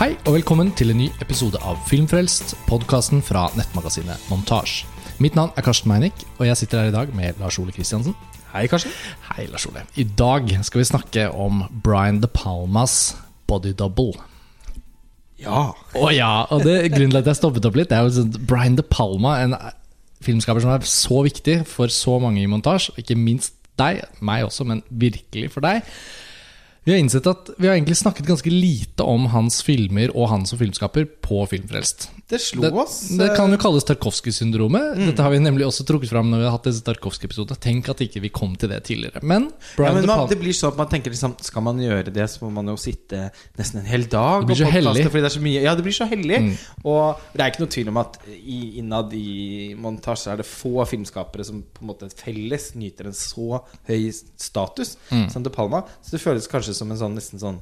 Hei og velkommen til en ny episode av Filmfrelst, podkasten fra nettmagasinet Montasj. Mitt navn er Karsten Meinick, og jeg sitter her i dag med Lars Ole Kristiansen. Hei, Karsten. Hei, Lars Ole. I dag skal vi snakke om Brian De Palmas Body Double. Ja. Å ja, og det, grunnen til at jeg stoppet opp litt, det er jo sånn Brian De Palma, en filmskaper som er så viktig for så mange i montasje, ikke minst deg, meg også, men virkelig for deg. Vi har innsett at vi har egentlig snakket ganske lite om hans filmer og han som filmskaper på Filmfrelst. Det slo Det, oss. det kan jo kalles Tarkovskij-syndromet. Dette har vi nemlig også trukket fram når vi har hatt disse Tarkovskij-episodene. Tenk at ikke vi kom til det tidligere. Men ja, men man, det blir sånn at man tenker liksom Skal man gjøre det, så må man jo sitte nesten en hel dag Det blir så heldig hellig. Mm. Fordi det er så mye Ja, det blir så hellig. Og det er ikke noe tvil om at i, innad i montasje er det få filmskapere som på en måte felles nyter en så høy status Mm. som De Palma. Så det føles kanskje som en sånn nesten sånn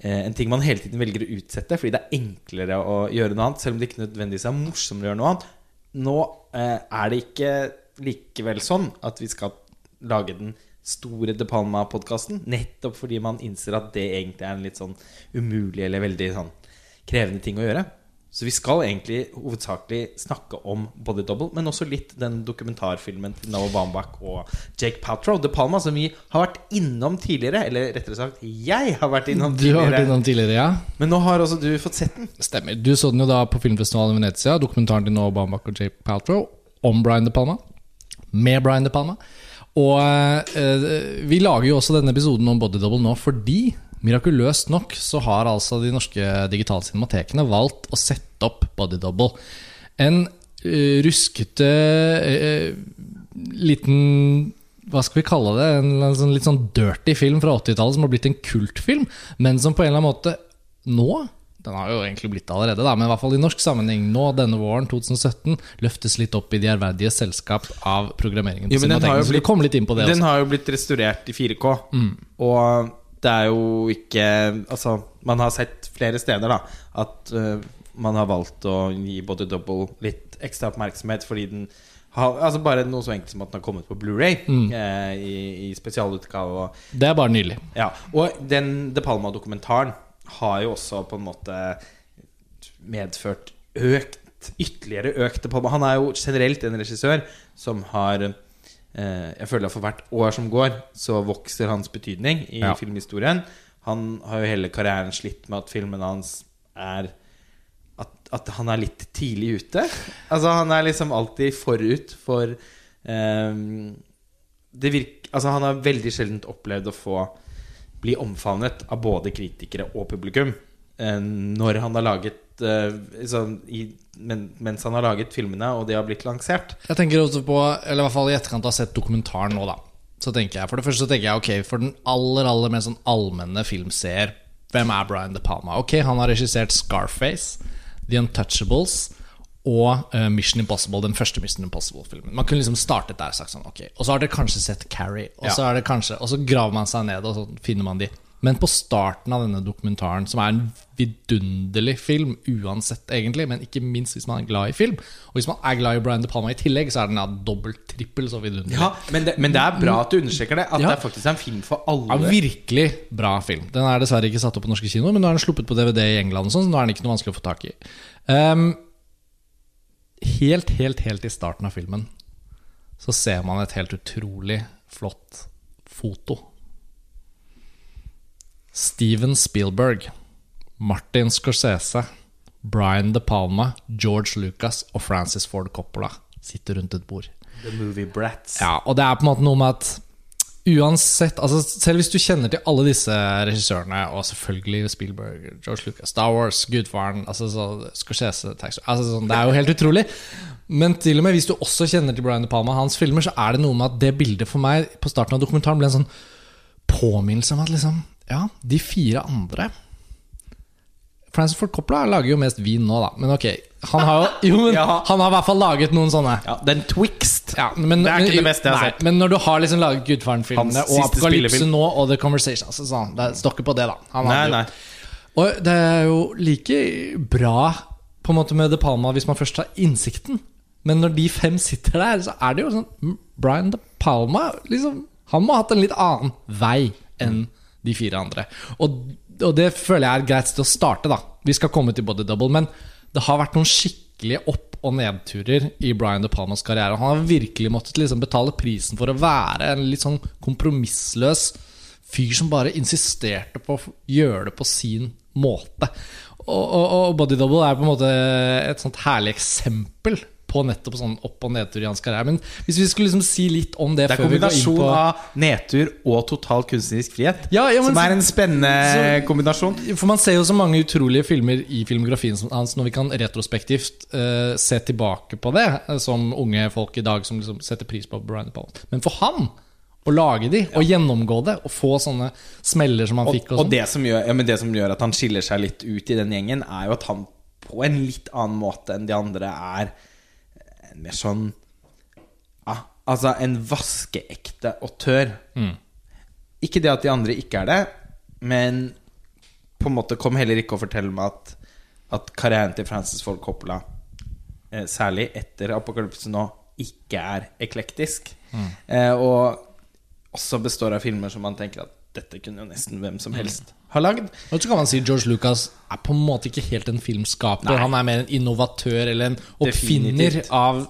eh, en ting man hele tiden velger å utsette fordi det er enklere å gjøre noe annet, selv om det ikke nødvendigvis er morsommere å gjøre noe annet. Nå eh, er det ikke likevel sånn at vi skal lage den store De Palma-podkasten, nettopp fordi man innser at det egentlig er en litt sånn umulig eller veldig sånn krevende ting å gjøre. Så vi skal egentlig hovedsakelig snakke om Body Double, men også litt den dokumentarfilmen til Noah Baumbach og Jake Paltrow, De Palma, som vi har vært innom tidligere. Eller rettere sagt, jeg har vært innom tidligere. Du har vært innom tidligere, ja? Men nå har også du fått sett den. Stemmer. Du så den jo da på filmfestivalen i Venezia, dokumentaren til Noah Baumbach og Jake Paltrow om Brian De Palma. Med Brian De Palma. Og øh, vi lager jo også denne episoden om Body Double nå fordi Mirakuløst nok så har altså de norske digitale cinematekene valgt å sette opp Body Double. En uh, ruskete uh, liten hva skal vi kalle det? En sånn, litt sånn dirty film fra 80-tallet som har blitt en kultfilm, men som på en eller annen måte nå den har jo egentlig blitt det allerede, da, men i hvert fall i norsk sammenheng nå, denne våren 2017, løftes litt opp i de ærverdige selskap av programmeringen. Jo, men den har blitt- Den har jo blitt restaurert i 4K. Og det er jo ikke Altså, man har sett flere steder da at uh, man har valgt å gi Body Double litt ekstra oppmerksomhet fordi den har Altså bare noe så enkelt som at den har kommet på Blu-ray eh, i, i spesialutgave. Og, Det er bare nylig. ja. og den De Palma-dokumentaren har jo også på en måte medført økt Ytterligere økt De Palma. Han er jo generelt en regissør som har Jeg føler at for hvert år som går, så vokser hans betydning i Ja. filmhistorien. Han har jo hele karrieren slitt med at filmene hans er at, at han er litt tidlig ute. Altså Han er liksom alltid forut for um, det virker altså Han har veldig sjelden opplevd å få bli omfavnet av både kritikere og publikum eh, når han har laget eh, sånn, i, men, Mens han har laget filmene, og de har blitt lansert. Jeg tenker også på, eller i hvert fall i etterkant av å ha sett dokumentaren nå, da. Så tenker jeg, For det første så tenker jeg ok, for den aller aller mer sånn allmenne filmseer, hvem er Brian De Palma? Ok, han har regissert Scarface, The Untouchables og eh, Mission Impossible, den første Mission Impossible-filmen. Man kunne liksom startet der og sagt sånn, ok Og så har dere kanskje sett Carrie, og så Ja. det kanskje Og så graver man seg ned, og så finner man de. Men på starten av denne dokumentaren, som er en vidunderlig film uansett, egentlig, men ikke minst hvis man er glad i film, og hvis man er glad i Brian De Palma i tillegg, så er den ja, dobbelt, trippel så vidunderlig. Ja, men det, men det er bra at du understreker det. At Ja. det er faktisk en film for Ja, En virkelig bra film. Den er dessverre ikke satt opp på norske kinoer, men nå er den sluppet på DVD i England, og sånn, så nå er den ikke noe vanskelig å få tak i. Um, helt, helt, helt i starten av filmen så ser man et helt utrolig flott foto. Steven Spielberg, Martin Scorsese, Brian De Palma, George Lucas og Francis Ford Coppola sitter rundt et bord. The Movie Brats. Ja, og det er på en måte noe med at Uansett, altså Selv hvis du kjenner til alle disse regissørene, og selvfølgelig Spielberg, George Lucas, Star Wars, Gudfaren altså så Scorsese Taxi, altså sånn, Det er jo helt utrolig. Men til og med hvis du også kjenner til Brian De Palma, hans filmer, så er det noe med at det bildet for meg på starten av dokumentaren ble en sånn påminnelse om at liksom Ja, de fire andre Francis Ford Coppola lager jo mest vin nå, da. Men ok, han har jo Jo, men Ja. han har i hvert fall laget noen sånne. Ja, den Twixt. Ja, men, Det er ikke men- det beste jeg har nei, sett. Men når du har liksom laget Gudfaren-filmene og Apokalypse nå og The Conversation altså sånn, Det står ikke på det, da. Han Nei, nei. Og det er jo like bra på en måte med De Palma hvis man først har innsikten. Men når de fem sitter der, så er det jo sånn mm, Brian De Palma liksom, Han må ha hatt en litt annen vei enn de fire andre. Og og det føler jeg er et greit sted å starte, da. Vi skal komme til body double, men det har vært noen skikkelige opp- og nedturer i Brian De Palmas karriere. Han har virkelig måttet liksom betale prisen for å være en litt sånn kompromissløs fyr som bare insisterte på å gjøre det på sin måte. Og, og, og Body Double er på en måte et sånt herlig eksempel på nettopp sånn opp- og nedtur i hans karriere. Men hvis vi skulle liksom si litt om det, Det er før vi går inn kombinasjon av nedtur og total kunstnerisk frihet. Ja, ja, men som er en spennende så- kombinasjon. For man ser jo så mange utrolige filmer i filmografien som- hans når vi kan retrospektivt uh, se tilbake på det, eh, som unge folk i dag som liksom setter pris på Brian Palma. Men for han å lage de, og gjennomgå det, og få sånne smeller som han Og, fikk og og sånn det, som gjør, ja, men det som gjør at han skiller seg litt ut i den gjengen, er jo at han på en litt annen måte enn de andre er mer sånn ja, Altså en vaskeekte autør. Mm. Ikke det at de andre ikke er det, men på en måte kom heller ikke å fortelle meg at, at karrieren til Francis Ford Coppola, eh, særlig etter Apokalypse nå, ikke er eklektisk. Mm. Eh, og også består av filmer som man tenker at dette kunne jo nesten hvem som helst ha lagd. Og så kan man si George Lucas er på en måte ikke helt en filmskaper. Nei. Han er mer en innovatør eller en oppfinner Definitivt. av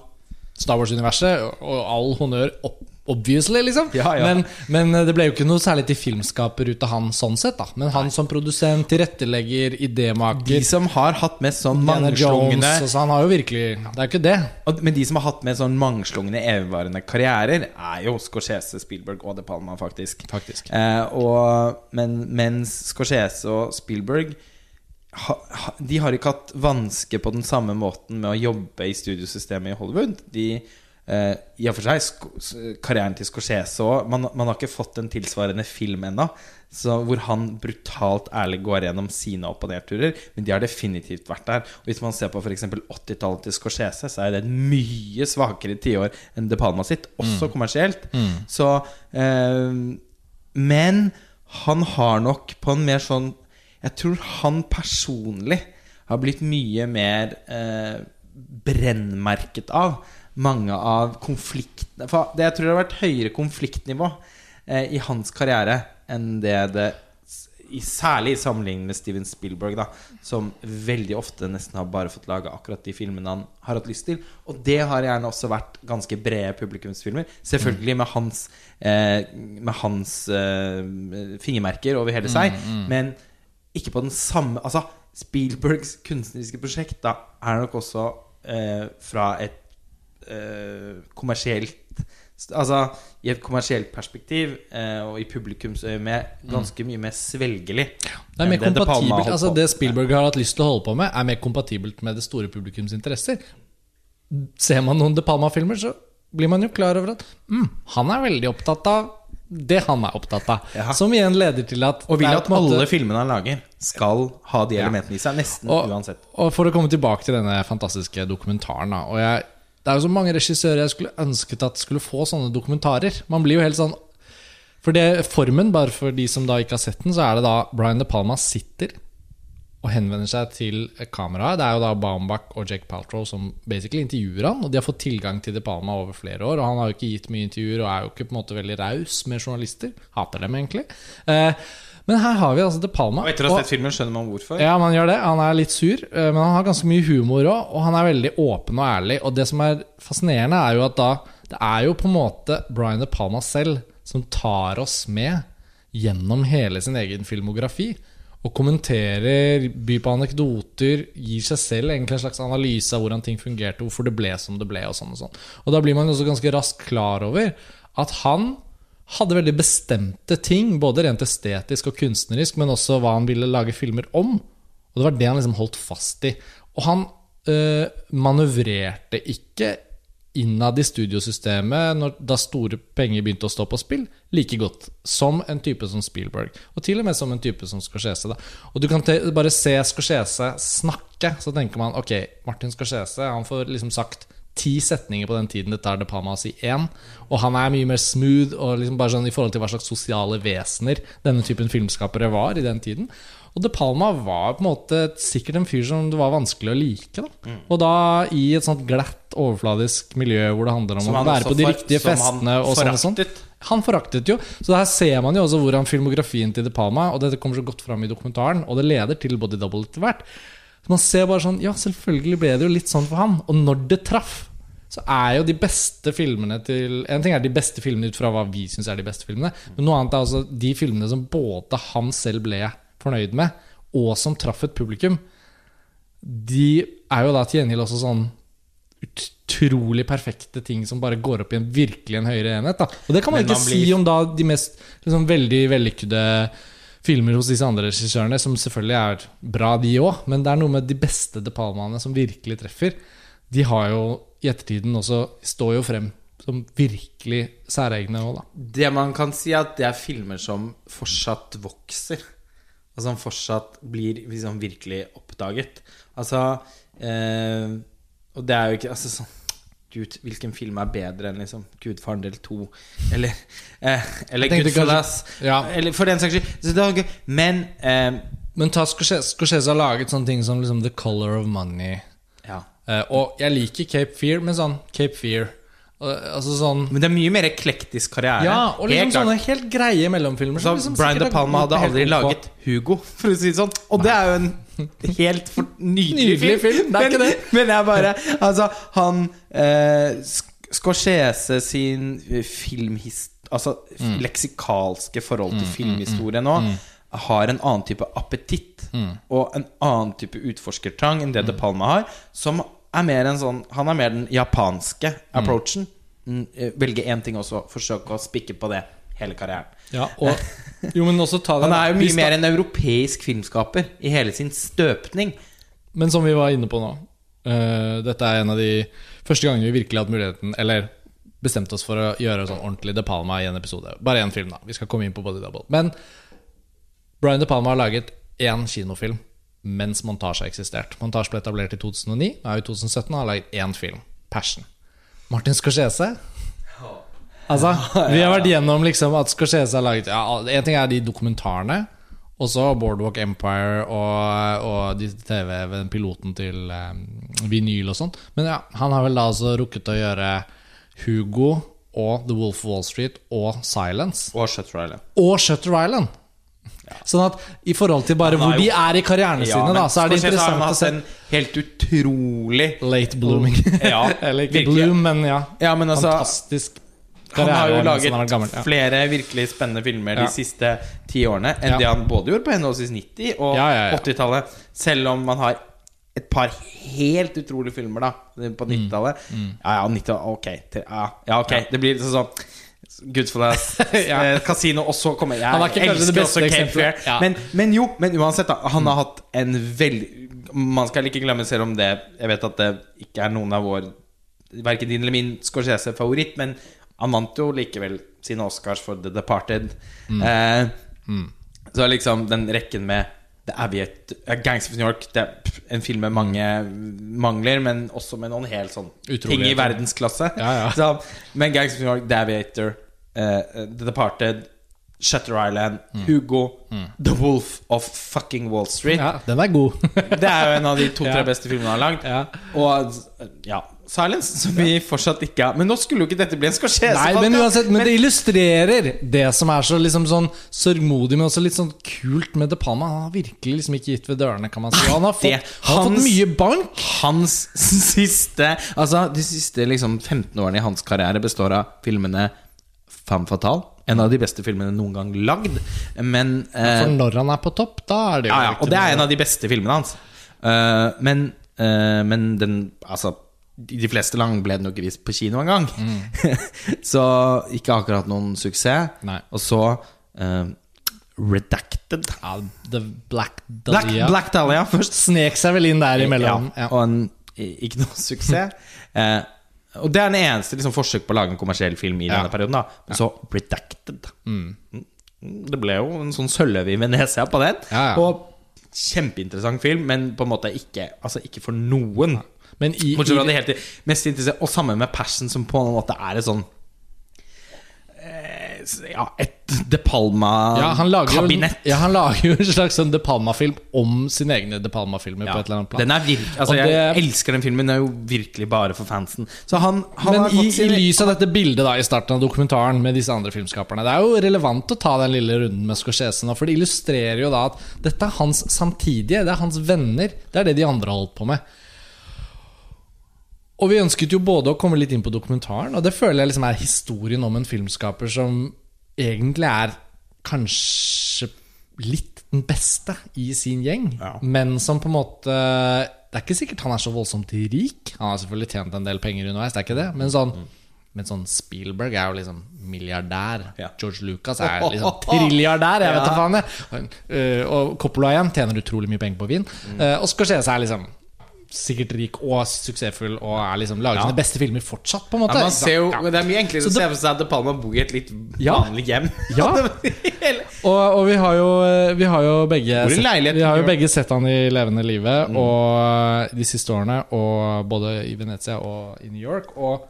Star Wars-universet. Og all honnør, ob- obviously, liksom. Ja, ja. Men, men det ble jo ikke noe særlig til filmskaper ut av han sånn sett. da Men han som produsent, tilrettelegger, De som har hatt med sånn mangslungne Han har jo virkelig Det er jo ikke det. Men de som har hatt med sånn mangslungne, evigvarende karrierer, er jo Scorsese, Spielberg og De Palma, faktisk. Faktisk. Eh, og, men mens Scorsese og Spielberg ha, ha, De har ikke hatt vanske på den samme måten med å jobbe i studiosystemet i Hollywood. De eh, I og for seg karrieren til Scorsese òg man, man har ikke fått en tilsvarende film ennå. Hvor han brutalt ærlig går gjennom sine opp- og nedturer. Men de har definitivt vært der. Og Hvis man ser på f.eks. 80-tallet til Scorsese, så er det et mye svakere tiår enn De Palma sitt, også kommersielt. Så eh, Men han har nok på en mer sånn Jeg tror han personlig har blitt mye mer eh, brennmerket av mange av konfliktene For det, jeg tror det har vært høyere konfliktnivå eh, i hans karriere enn det det i, Særlig i sammenligning med Steven Spielberg, da som veldig ofte nesten har bare fått lage akkurat de filmene han har hatt lyst til. Og det har gjerne også vært ganske brede publikumsfilmer. Selvfølgelig med hans, eh, med hans eh, fingermerker over hele seg, men ikke på den samme Altså, Spielbergs kunstneriske prosjekt da er nok også eh, fra et eh, kommersielt Altså i et kommersielt perspektiv eh, og i publikumsøyemed ganske mye mer svelgelig. Det er mer enn det De Palma Altså Det. Spielberg har hatt lyst til å holde på med, er mer kompatibelt med det store publikums interesser. Ser man noen De Palma-filmer, så blir man jo klar over at mm, han er veldig opptatt av det han er opptatt av. Ja. Som igjen leder til at Og vil at måte- alle filmene han lager, skal ha de elementene i seg. Nesten og, uansett. og for å komme tilbake til denne fantastiske dokumentaren da, Og jeg, Det er jo så mange regissører jeg skulle ønsket at skulle få sånne dokumentarer. Man blir jo helt sånn For det formen, bare for de som da ikke har sett den, så er det da Brian De Palma sitter og henvender seg til kameraet. Det er jo da Baumbach og Jake Paltrow som basically intervjuer han. Og de har fått tilgang til De Palma over flere år, og han har jo ikke gitt mye intervjuer og er jo ikke på en måte veldig raus med journalister. Hater dem, egentlig. Eh, men her har vi altså De Palma. Og etter å ha sett filmen skjønner man hvorfor. ja, man gjør det. Han er litt sur, eh, men han har ganske mye humor òg. Og han er veldig åpen og ærlig. Og det som er fascinerende, er jo at da Det er jo på en måte Brian De Palma selv som tar oss med gjennom hele sin egen filmografi. Og kommenterer, byr på anekdoter, gir seg selv egentlig en slags analyse av hvordan ting fungerte, hvorfor det ble som det ble. Og sånn og sånn Og da blir man også ganske raskt klar over at han hadde veldig bestemte ting, både rent estetisk og kunstnerisk, men også hva han ville lage filmer om. Og det var det han liksom holdt fast i. Og han øh, manøvrerte ikke innad i studiosystemet når, da store penger begynte å stå på spill, like godt som en type som Spielberg. Og til og med som en type som Scorsese. Da. Og du kan bare se Scorsese snakke, så tenker man ok, Martin Scorsese han får liksom sagt ti setninger på den tiden det tar De Palma å si én. Og han er mye mer smooth og liksom bare sånn i forhold til hva slags sosiale vesener denne typen filmskapere var i den tiden. Og De Palma var på en måte sikkert en fyr som det var vanskelig å like. Da. Mm. Og da i et sånt glatt, overfladisk miljø hvor det handler om Som å være på de for- riktige som han festene og sånn og sånn. foraktet. Han foraktet jo. Så her ser man jo også hvordan filmografien til De Palma Og dette kommer så godt fram i dokumentaren, og det leder til Body Double etter hvert. Så man ser bare sånn Ja, selvfølgelig ble det jo litt sånn for han. Og når det traff, så er jo de beste filmene til En ting er de beste filmene ut fra hva vi syns er de beste filmene, men noe annet er altså de filmene som både han selv ble fornøyd med, og som traff et publikum. De er jo da til gjengjeld også sånn utrolig perfekte ting som bare går opp i en virkelig en høyere enhet. Da. Og det kan man Men ikke man si om da de mest liksom, veldig vellykkede filmer hos disse andre regissørene, som selvfølgelig er bra, de òg, men det er noe med de beste De Palmaene som virkelig treffer. De har jo i ettertiden også står jo frem som virkelig særegne òg, da. Det man kan si, er at det er filmer som fortsatt vokser. Og som fortsatt blir liksom virkelig oppdaget. Altså eh, Og det er jo ikke altså, sånn Gud, hvilken film er bedre enn liksom Gudfaren del 2? Eller, eh, eller Goodfellas? ja. Eller for den saks skyld. Men eh, Men ta Scorsese, har laget sånne ting som liksom The Color of Money. Ja. Eh, og jeg liker Cape Fear, men sånn Cape Fear Altså sånn Men det er mye mer eklektisk karriere. Ja, og liksom Helt sånne helt greie mellomfilmer. Så som liksom Brian De Palma hadde aldri laget Hugo, for å si det sånn. Og det er jo en helt nydelig, Nydelig film, det er men, ikke det. Men jeg bare Altså, han eh, Scorsese sin filmhist... Altså Mm. leksikalske forhold til filmhistorie nå har en annen type appetitt Mm. og en annen type utforskertrang enn det De Palma har, som er mer en sånn Han er mer den japanske approachen. Mm, eh, Velge én ting også, forsøke å spikke på det hele karrieren. Ja, og, jo, men også ta det Han er jo mye mer en europeisk filmskaper i hele sin støpning. Men som vi var inne på nå uh, Dette er en av de første gangene vi virkelig hadde muligheten Eller bestemte oss for å gjøre sånn ordentlig De Palma i en episode. Bare én film, da. Vi skal komme inn på Body Double. Men Brian De Palma har laget én kinofilm mens montasje har eksistert. Montasje ble etablert i 2009, og er i 2017 og har laget én film. Passion. Martin Scorsese Altså, vi har vært gjennom liksom at Scorsese har laget ja, En ting er de dokumentarene. og så Boardwalk Empire og, og de TV-piloten til um, vinyl og sånn. Men ja, han har vel da altså rukket å gjøre Hugo og The Wolf of Wall Street og Silence. Og Shutter Island. Og Shutter Island. Sånn at i forhold til bare hvor jo, de er i karrierene sine, da, så er det interessant å hatt se en helt utrolig Late blooming. Ja, Eller ikke virkelig. bloom, men ja. Ja, men altså Fantastisk Han har jo laget har gammel. Ja. flere virkelig spennende filmer Ja. de siste ti årene enn Ja. det han både gjorde på henholdsvis 90- og Ja, ja, ja. 80-tallet. Selv om man har et par helt utrolige filmer da på Mm. 90-tallet. Ja, ja, 90 ok. Ja, ja, ok. Det blir liksom sånn Goodfellas, Ja. eh, Casino, og så kommer jeg kanskje elsker også Cape. Fear. Ja. Men, men jo, men uansett, da. Han har hatt en veldig Man skal ikke glemme, selv om det Jeg vet at det ikke er noen av vår Verken din eller min Scorsese-favoritt, men han vant jo likevel sine Oscars for The Departed. Eh, Så liksom den rekken med Aviator, eh, Gangs of New York Det er en film med mange mangler, men også med noen helt sånn ting i verdensklasse. Ja, ja. Så, men Gangs of New York, The Aviator, eh, The Departed, Shutter Island, Hugo, The Wolf of fucking Wall Street. Ja, den er god. Det er jo en av de to-tre beste filmene han har lagd. Ja. Og ja, Silence, som vi fortsatt ikke har Men nå skulle jo ikke dette bli en Scorsese Nei, men uansett, men det illustrerer det som er så liksom sånn sørgmodig, men også litt sånn kult med De Palma. Han har virkelig liksom ikke gitt ved dørene, kan man si. Han har fått, Det- han har fått mye bank. Hans siste Altså, de siste liksom 15 årene i hans karriere består av filmene Femme Fatale. En av de beste filmene noen gang lagd. Men eh, For når han er på topp, da er det jo Ja, ja, og det er en av de beste filmene hans. Uh, men, uh, men den Altså, de fleste lang ble den jo ikke vist på kino engang. så ikke akkurat noen suksess. Nei. Og så uh, Redacted. ja, The Black Black, Dahlia Black Dahlia først. snek seg vel inn der imellom. Ja, Ja. og en, ikke noe suksess. uh, og det er den eneste liksom, forsøk på å lage en kommersiell film i Ja. denne perioden. da Men så Redacted. Mm. Det ble jo en sånn sølvøve i Venezia på den. Og kjempeinteressant film, men på en måte ikke Altså ikke for noen. Men i, Bortsett fra det helt mest interessante Og sammen med Passion, som på en måte er et sånn eh, Ja, et De Ja, Palma-kabinett. ja, han lager jo en slags sånn De Palma-film om sine egne De Palma-filmer på et eller annet plan. Den er virk, altså, Og Jeg det- elsker den filmen. Den er jo virkelig bare for fansen. Så han, han Men i, sin... i lys av dette bildet da i starten av dokumentaren med disse andre filmskaperne Det er jo relevant å ta den lille runden med Scorsese nå, for det illustrerer jo da at dette er hans samtidige, det er hans venner. Det er det de andre har holdt på med. Og vi ønsket jo både å komme litt inn på dokumentaren, og det føler jeg liksom er historien om en filmskaper som egentlig er kanskje litt den beste i sin gjeng, Ja. men som på en måte Det er ikke sikkert han er så voldsomt rik. Han har selvfølgelig tjent en del penger underveis, det er ikke det, men sånn men sånn Spielberg er jo liksom milliardær. Ja. George Lucas er liksom trilliardær. Jeg vet da faen jeg. Og Coppola igjen tjener utrolig mye penger på vin. Mm. og Scorsese er liksom sikkert rik og suksessfull og er liksom lager Ja. sine beste filmer fortsatt, på en måte. ja, man ser jo, Ja. Det er mye enklere å se for seg at De Palma bor i et litt vanlig hjem. Ja. Og, og vi har jo, vi har jo begge sett, Vi har jo begge sett han i levende live og de siste årene, og både i Venezia og i New York. Og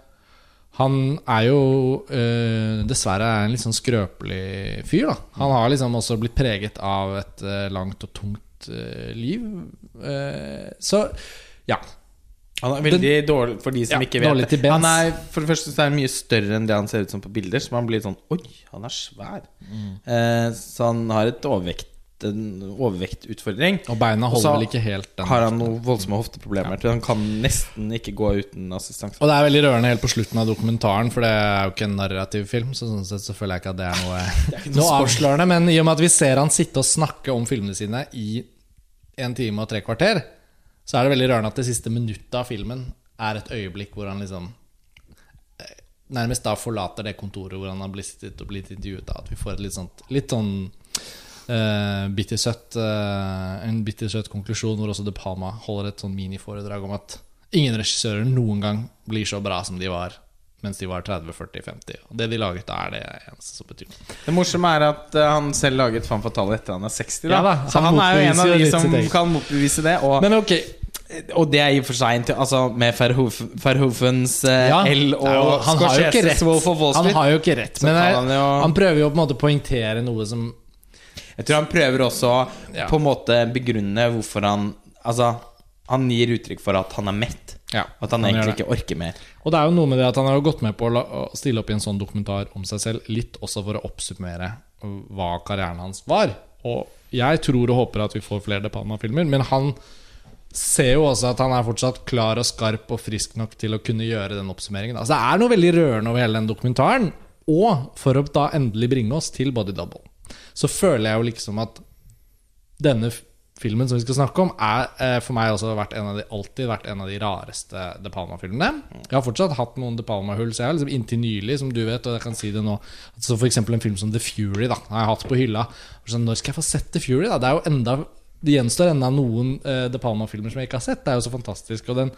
han er jo eh, dessverre en litt sånn skrøpelig fyr. da Han har liksom også blitt preget av et eh, langt og tungt eh, liv. Uh, så ja. Han er veldig dårlig for de som Ja, ikke vet det. Han er, for det første så er han mye større enn det han ser ut som på bilder. Så man blir sånn Oi, han er svær. Mm. Eh, så han har et overvekt, en overvektutfordring. Og beina holder vel ikke helt den. Har han noen voldsomme hofteproblemer. Ja. Han kan nesten ikke gå uten assistanse. Og det er veldig rørende helt på slutten av dokumentaren, for det er jo ikke en narrativ film. Så sånn sett så føler jeg ikke at det er noe, noe avslørende. Men i og med at vi ser han sitte og snakke om filmene sine i en time og tre kvarter, så er det veldig rørende at det siste minuttet av filmen er et øyeblikk hvor han liksom eh, Nærmest da forlater det kontoret hvor han har blitt, og blitt intervjuet. Da, at vi får et litt sånt Litt sånn uh, bittersøtt uh, En bittersøt konklusjon hvor også De Palma holder et sånn miniforedrag om at ingen regissører noen gang blir så bra som de var mens de var 30, 40, 50. Og det de laget da, er det eneste som betyr noe. Det morsomme er at han selv laget Fan Fatale etter han er 60. Da. Ja da, så han han er jo en av de som kan motbevise det. Og, Men ok, og det er i og for seg Altså Med Verhoeven, Verhovens eh, ja, L er jo- og han har Han har jo ikke rett, men jeg, han jo- han prøver jo på en måte å poengtere noe som Jeg tror han prøver også Ja. på en måte begrunne hvorfor han Altså, han gir uttrykk for at han er mett. Ja, At han, han egentlig ikke orker mer. Og det er jo noe med det at han har gått med på å stille opp i en sånn dokumentar om seg selv, litt også for å oppsummere hva karrieren hans var. Og jeg tror og håper at vi får flere De Palma-filmer, men han ser jo også at han er fortsatt klar og skarp og frisk nok til å kunne gjøre den oppsummeringen. Altså, det er noe veldig rørende over hele den dokumentaren. Og for å da endelig bringe oss til Body Double, så føler jeg jo liksom at denne filmen som vi skal snakke om, er eh, for meg også vært en av de, alltid vært en av de rareste De Palma-filmene. Jeg har fortsatt hatt noen De Palma-hull, så jeg har liksom inntil nylig, som du vet, og jeg kan si det nå Så for eksempel en film som The Fury da har jeg hatt på hylla. Sånn, når skal jeg få sett The Fury? da? Det er jo enda Det gjenstår enda noen uh, De Palma-filmer som jeg ikke har sett. Det er jo så fantastisk. Og den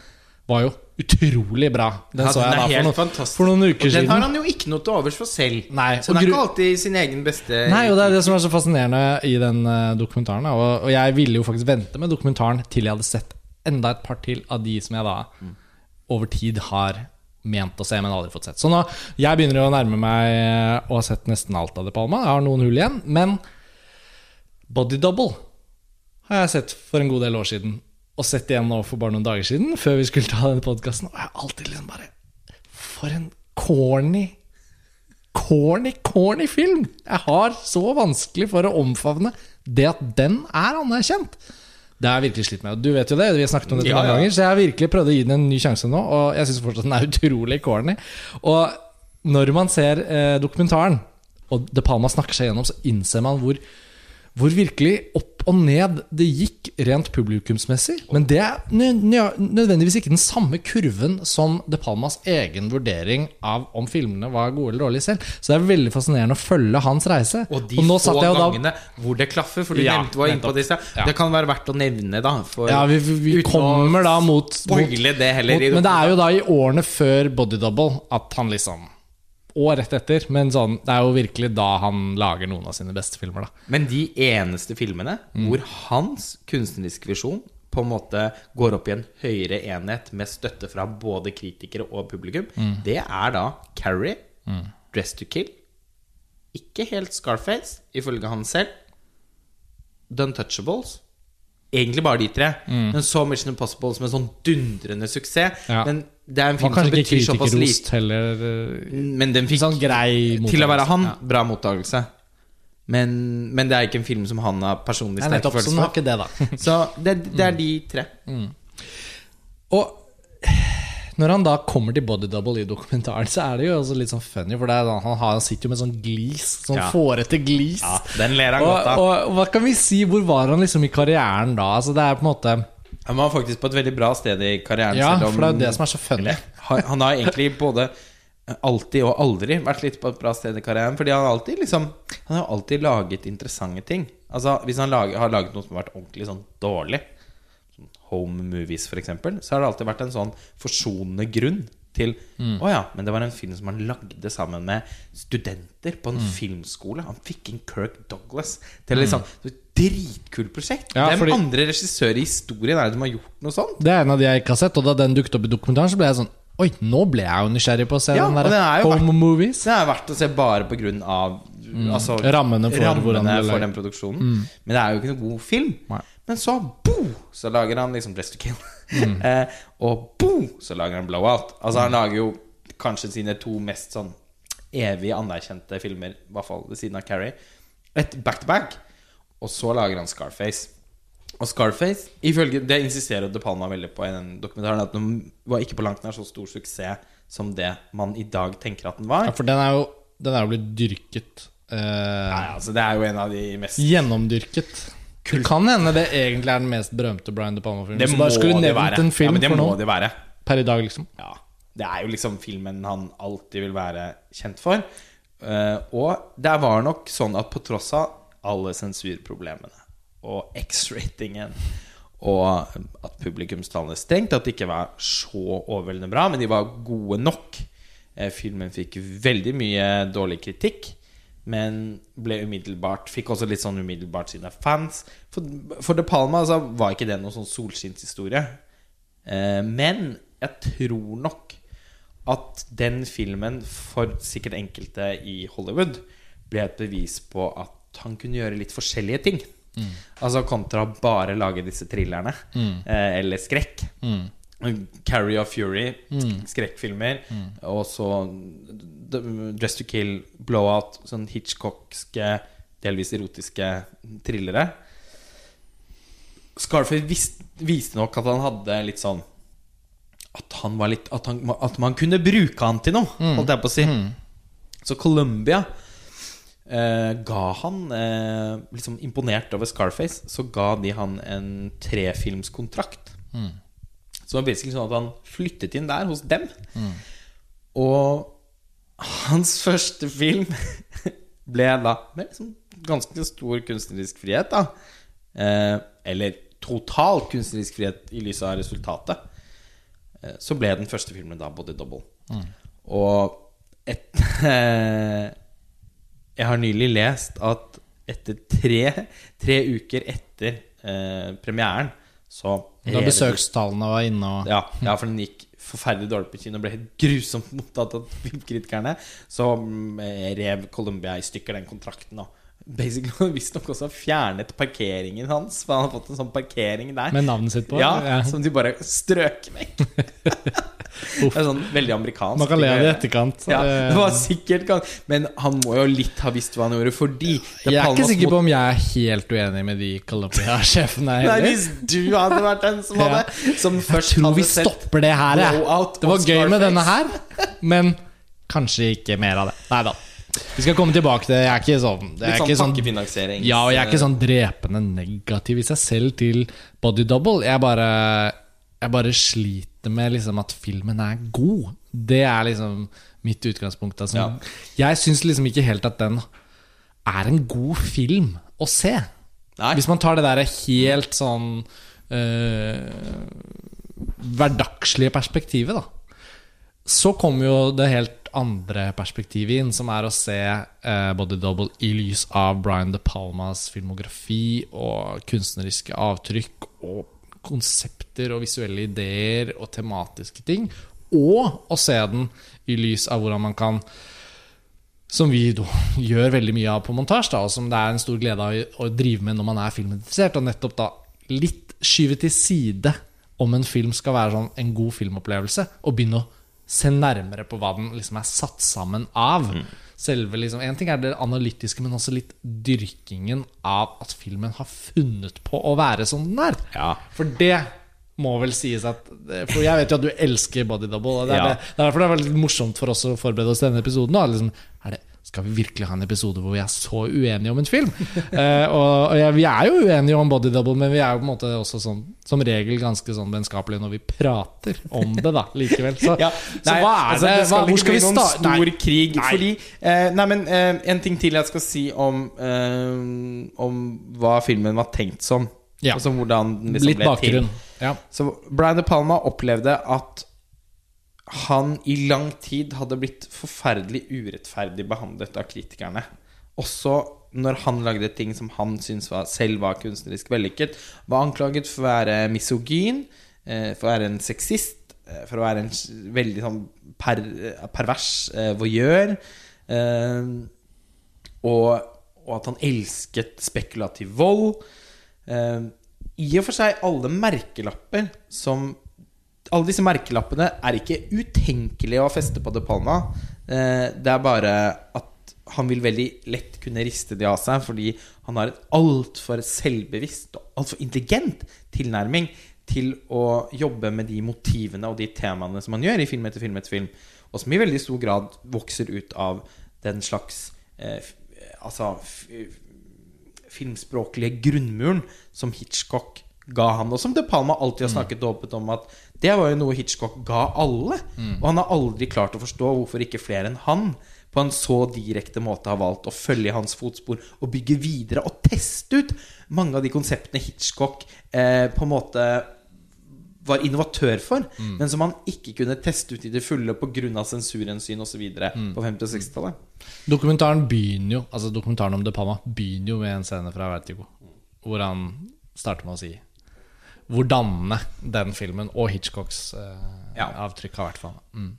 var jo utrolig bra. Den Ja, så jeg da for, noen- for noen Og den har han jo ikke noe til overs for selv. Nei, Så den er ikke alltid sin egen beste Nei, og det er det som er så fascinerende i den uh, dokumentaren. Og, og jeg ville jo faktisk vente med dokumentaren til jeg hadde sett enda et par til av de som jeg da over tid har ment å se, men aldri fått sett. Så nå, jeg begynner jo å nærme meg eh, å ha sett nesten alt av De Palma. Jeg har noen hull igjen. Men Body Double har jeg sett for en god del år siden. Og sett igjen nå for bare noen dager siden, før vi skulle ta denne podkasten. Og jeg har alltid liksom bare For en corny corny, corny film! Jeg har så vanskelig for å omfavne det at den er anerkjent. Det har jeg virkelig slitt med. Du vet jo det, vi har snakket om det Ja, mange ganger. Så jeg har virkelig prøvd å gi den en ny sjanse nå, og jeg syns fortsatt den er utrolig corny. Og når man ser eh, dokumentaren, og De Palma snakker seg gjennom, så innser man hvor hvor virkelig opp og ned det gikk rent publikumsmessig. Men det er nø- nø- nødvendigvis ikke den samme kurven som De Palmas egen vurdering av om filmene var gode eller dårlige selv. Så det er veldig fascinerende å følge hans reise. Og de nå få gangene hvor det klaffer. For du Ja, nevnte var inne på disse. det. Ja. Det kan være verdt å nevne, da. Ja, vi, vi, vi kommer da mot, mot, det mot Men det er jo da i årene før Body Double at han liksom Og rett etter. Men sånn, det er jo virkelig da han lager noen av sine beste filmer, da. Men de eneste filmene Mm. hvor hans kunstneriske visjon på en måte går opp i en høyere enhet med støtte fra både kritikere og publikum, Mm. det er da Carrie, Dress to Kill ikke helt Scarface, ifølge han selv. The Untouchables. Egentlig bare de tre. Men så Mission Impossible som en sånn dundrende suksess. Ja. Men det er en film som betyr såpass lite. heller. eh, Men den fikk Sånn grei til å være han, Ja. bra mottakelse. Men, men det er ikke en film som han har personlig sterke følelser har for. ikke det, da. Så det, det er de tre. Og når han da kommer til body double i dokumentaren, så er det jo også litt sånn funny. For det er, han, har, han sitter jo med sånn glis, sånn Ja. fårete glis. Ja, den ler han og, godt av. og hva kan vi si? Hvor var han liksom i karrieren da? Altså Det er på en måte Han var faktisk på et veldig bra sted i karrieren. Ja, selv om- for det er jo det som er så funny. Han har egentlig både alltid og aldri vært litt på et bra sted i karrieren. Fordi han alltid liksom Han har alltid laget interessante ting. Altså Hvis han lager, har laget noe som har vært ordentlig sånn dårlig, sånn home movies f.eks., så har det alltid vært en sånn forsonende grunn til Å ja, men det var en film som han lagde sammen med studenter på en filmskole. Han fikk inn Kirk Douglas til liksom det et Dritkult prosjekt. Ja, Hvem fordi- andre regissører i historien er det som har gjort noe sånt? Det er en av de jeg ikke har sett, og da den dukket opp i dokumentaren, så ble jeg sånn Oi, nå ble jeg jo nysgjerrig på å se Ja, den er der jo verdt, Movies. Det er verdt å se bare på grunn av altså, Rammene for rammene for den produksjonen. Men det er jo ikke noen god film. Nei. Men så bo, så lager han liksom Dress to Kill. Mm. eh, og boom, så lager han Blowout. Altså Han lager jo kanskje sine to mest sånn evig anerkjente filmer, i hvert fall ved siden av Carrie. Et back to back. Og så lager han Scarface. Og Scarface ifølge, Det insisterer De Palma veldig på i den dokumentaren. At den var ikke på langt nær så stor suksess som det man i dag tenker at den var. Ja, for den er jo, den er jo blitt dyrket. Uh, Nei, altså Det er jo en av de mest Gjennomdyrket. Det kan hende det egentlig er den mest berømte Brian De Palma-filmen. Det må det være. ja, det må det være. per i dag, liksom. Ja, Det er jo liksom filmen han alltid vil være kjent for. Uh, og det var nok sånn at på tross av alle sensurproblemene og X-ratingen og at publikumstallene strengt at det ikke var så overveldende bra, men de var gode nok. Eh, filmen fikk veldig mye dårlig kritikk, men ble umiddelbart Fikk også litt sånn umiddelbart sine fans. For, for De Palma altså, var ikke det noen sånn solskinnshistorie. Eh, men jeg tror nok at den filmen, for sikkert enkelte i Hollywood, ble et bevis på at han kunne gjøre litt forskjellige ting. Altså kontra bare lage disse thrillerne, eh, eller skrekk. Carrie of Fury, skrekkfilmer, og så Dress to Kill, Blowout, sånn Hitchcockske, delvis erotiske thrillere. Scarface visste, viste nok at han hadde litt sånn At han var litt At, han, at man kunne bruke han til noe, holdt jeg på å si. Så Columbia eh, ga han eh, Liksom imponert over Scarface, så ga de han en trefilmskontrakt. Så det var basically sånn at han flyttet inn der hos dem. Og hans første film ble da med liksom ganske stor kunstnerisk frihet, da. Eh, eller total kunstnerisk frihet i lys av resultatet. Eh, så ble den første filmen da Body Double. Og et, Jeg har nylig lest at etter tre, tre uker etter eh, premieren så Da besøkstallene var inne og ja, ja, for den gikk forferdelig dårlig på kino. Ble helt grusomt mottatt av filmkritikerne. Så mm, rev Columbia i stykker den kontrakten. Og basically visstnok også fjernet parkeringen hans. For han har fått en sånn parkering der. Med navnet sitt på? ja, Ja. Som de bare strøk vekk. det er sånn veldig amerikansk. Man kan le av det i etterkant. Ja, det var sikkert Men han må jo litt ha visst hva han gjorde, fordi Jeg er ikke sikker på om jeg er helt uenig med de Colombia-sjefene Nei. Hvis du hadde vært den som Ja. hadde Som først Tror vi hadde sett stopper det her, jeg. Det var gøy med denne her, men kanskje ikke mer av det. Nei da. Vi skal komme tilbake til det. Jeg er ikke sånn, det Litt sånn ikke sånn pakkefinansiering. Ja, og jeg er ikke sånn drepende negativ i seg selv til body double. Jeg bare, jeg bare sliter med liksom at filmen er god. Det er liksom mitt utgangspunkt. Altså. Ja. Jeg syns liksom ikke helt at den er en god film å se. Nei. Hvis man tar det der helt sånn øh, hverdagslige perspektivet, da. Så kommer jo det helt andre perspektivet inn, som er å se eh, Body Double i lys av Brian De Palmas filmografi og kunstneriske avtrykk og konsepter og visuelle ideer og tematiske ting. Og å se den i lys av hvordan man kan som vi gjør veldig mye av på montasje, og som det er en stor glede av å drive med når man er filminteressert. Og nettopp da litt skyve til side om en film skal være sånn en god filmopplevelse, og begynne å se nærmere på hva den liksom er satt sammen av. Selve liksom, En ting er det analytiske, men også litt dyrkingen av at filmen har funnet på å være som den er. Ja. For det må vel sies at For jeg vet jo at du elsker Body Double. Og det, er Ja. det, det er derfor det er veldig morsomt for oss å forberede oss til denne episoden. Da. Liksom, er det, skal vi virkelig ha en episode hvor vi er så uenige om en film? Eh, og og ja, vi er jo uenige om Body Double, men vi er jo på en måte også sånn, som regel ganske sånn vennskapelige når vi prater om det, da, likevel. Så, Ja, så hva er altså, det? det skal hva, hvor skal vi starte? stor Nei. krig. Nei. Fordi eh, Nei, men eh, en ting til jeg skal si om eh, Om hva filmen var tenkt som. Ja. Altså hvordan den liksom Litt ble bakgrunn. til. Ja. Så Brian De Palma opplevde at han i lang tid hadde blitt forferdelig urettferdig behandlet av kritikerne. Også når han lagde ting som han syntes var, selv var kunstnerisk vellykket. Var anklaget for å være misogyn, eh, for å være en sexist, eh, for å være en veldig sånn per, eh, pervers voyeur. Og, og at han elsket spekulativ vold. I og for seg alle merkelapper som Alle disse merkelappene er ikke utenkelige å feste på De Palma. Eh, det er bare at han vil veldig lett kunne riste de av seg fordi han har et altfor selvbevisst og altfor intelligent tilnærming til å jobbe med de motivene og de temaene som han gjør i film etter film etter film, og som i veldig stor grad vokser ut av den slags eh, Altså filmspråklige grunnmuren som Hitchcock ga han, og som De Palma alltid har snakket åpent om at det var jo noe Hitchcock ga alle. Og han har aldri klart å forstå hvorfor ikke flere enn han på en så direkte måte har valgt å følge i hans fotspor og bygge videre og teste ut mange av de konseptene Hitchcock eh, på en måte var innovatør for, men som han ikke kunne teste ut i det fulle pga. sensurhensyn osv. på 50- og 60-tallet. Dokumentaren begynner jo Altså dokumentaren om De Palma begynner jo med en scene fra Vertigo, hvor han starter med å si hvor dannende den filmen og Hitchcocks eh, Ja. avtrykk har vært for ham. Mm.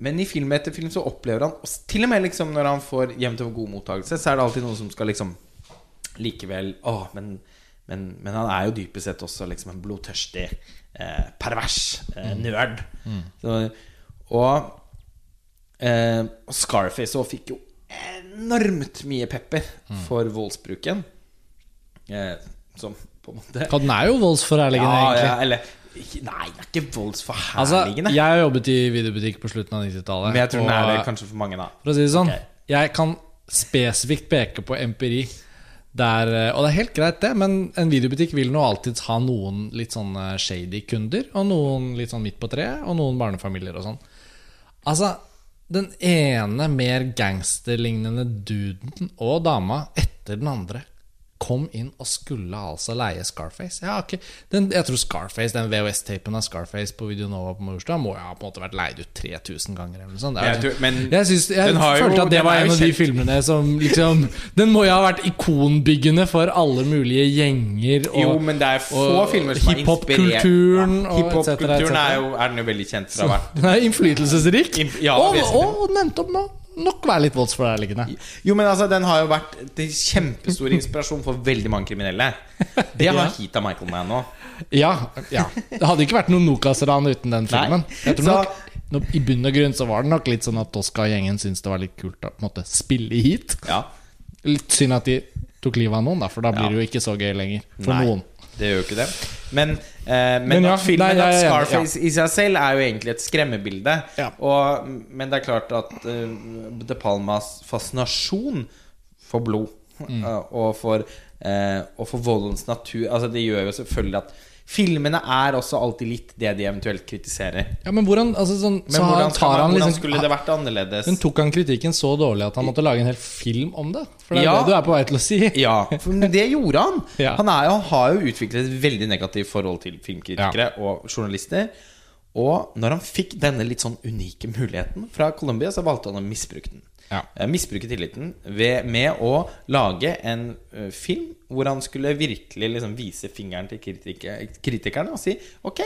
Men i film etter film så opplever han Til og med liksom når han får jevnt over god mottakelse, så er det alltid noen som skal liksom likevel Å, men, men, men han er jo dypest sett også liksom en blodtørstig, eh, pervers eh, nerd. Så, og, eh, Scarface òg fikk jo enormt mye pepper for voldsbruken. Eh, som på en måte Ja, Den er jo voldsforherligende, ja, egentlig. ja, eller ikke- Nei, det er ikke Altså, voldsforherligende. jeg har jobbet i videobutikk på slutten av 90-tallet. men jeg tror den er det kanskje for mange, da. For å si det sånn, okay. jeg kan spesifikt peke på empiri. Der, eh, og det er helt greit, det, men en videobutikk vil nå alltid ha noen litt sånn eh, shady kunder, og noen litt sånn midt på treet, og noen barnefamilier og sånn. Altså, den ene mer gangsterlignende duden og dama etter den andre kom inn og skulle altså leie Scarface. Jeg, ikke, den, jeg tror Scarface, den VHS-tapen av Scarface på Videonova på Majorstua må jo ha på en måte vært leid ut 3000 ganger. Eller noe sånt. Er Jeg tror- men jeg, synes, jeg har jo- følte at det var en av de filmene som liksom Den må jo ha vært ikonbyggende for alle mulige gjenger. Og, Jo, men det er få og filmer som er inspirert hiphop-kulturen og Hiphop-kulturen er, er den jo veldig kjent for å ha vært. Den er innflytelsesrik. In, ja, og, og nevnt opp nå. Nok være litt voldsforherligende. Jo, men altså, den har jo vært til kjempestor inspirasjon for veldig mange kriminelle. Det har Ja. Heat av Michael Mann nå. Ja, ja. Det hadde ikke vært noe Nokas-ran uten den filmen. Så- nok I bunn og grunn så var det nok litt sånn at Tosca-gjengen syntes det var litt kult å måte spille hit. heat. Ja. Litt synd at de tok livet av noen, da, for da blir det jo ikke så gøy lenger. For Nei, noen. Det gjør jo ikke det. Men, eh, men, Men ja, at filmen nei, at Scarface ja. I seg selv er jo egentlig et skremmebilde. Ja. Og, men det er klart at uh, De Palmas fascinasjon for blod Mm. uh, og, for, uh, og for voldens natur Altså Det gjør jo selvfølgelig at filmene er også alltid litt det de eventuelt kritiserer. Ja, men hvordan altså, sånn, Men så hvordan, man, han hvordan liksom skulle det vært annerledes? Men tok han kritikken så dårlig at han måtte lage en hel film om det? For det er Ja. det du er på vei til å si. Ja, for, men det gjorde han. Ja. Han, er, han har jo utviklet et veldig negativt forhold til filmkritikere og journalister. Og når han fikk denne litt sånn unike muligheten fra Colombia, så valgte han å misbruke den. Ja. Eh, Misbruke tilliten ved, med å lage en film hvor han skulle virkelig liksom vise fingeren til kritike, kritikerne og si Ok,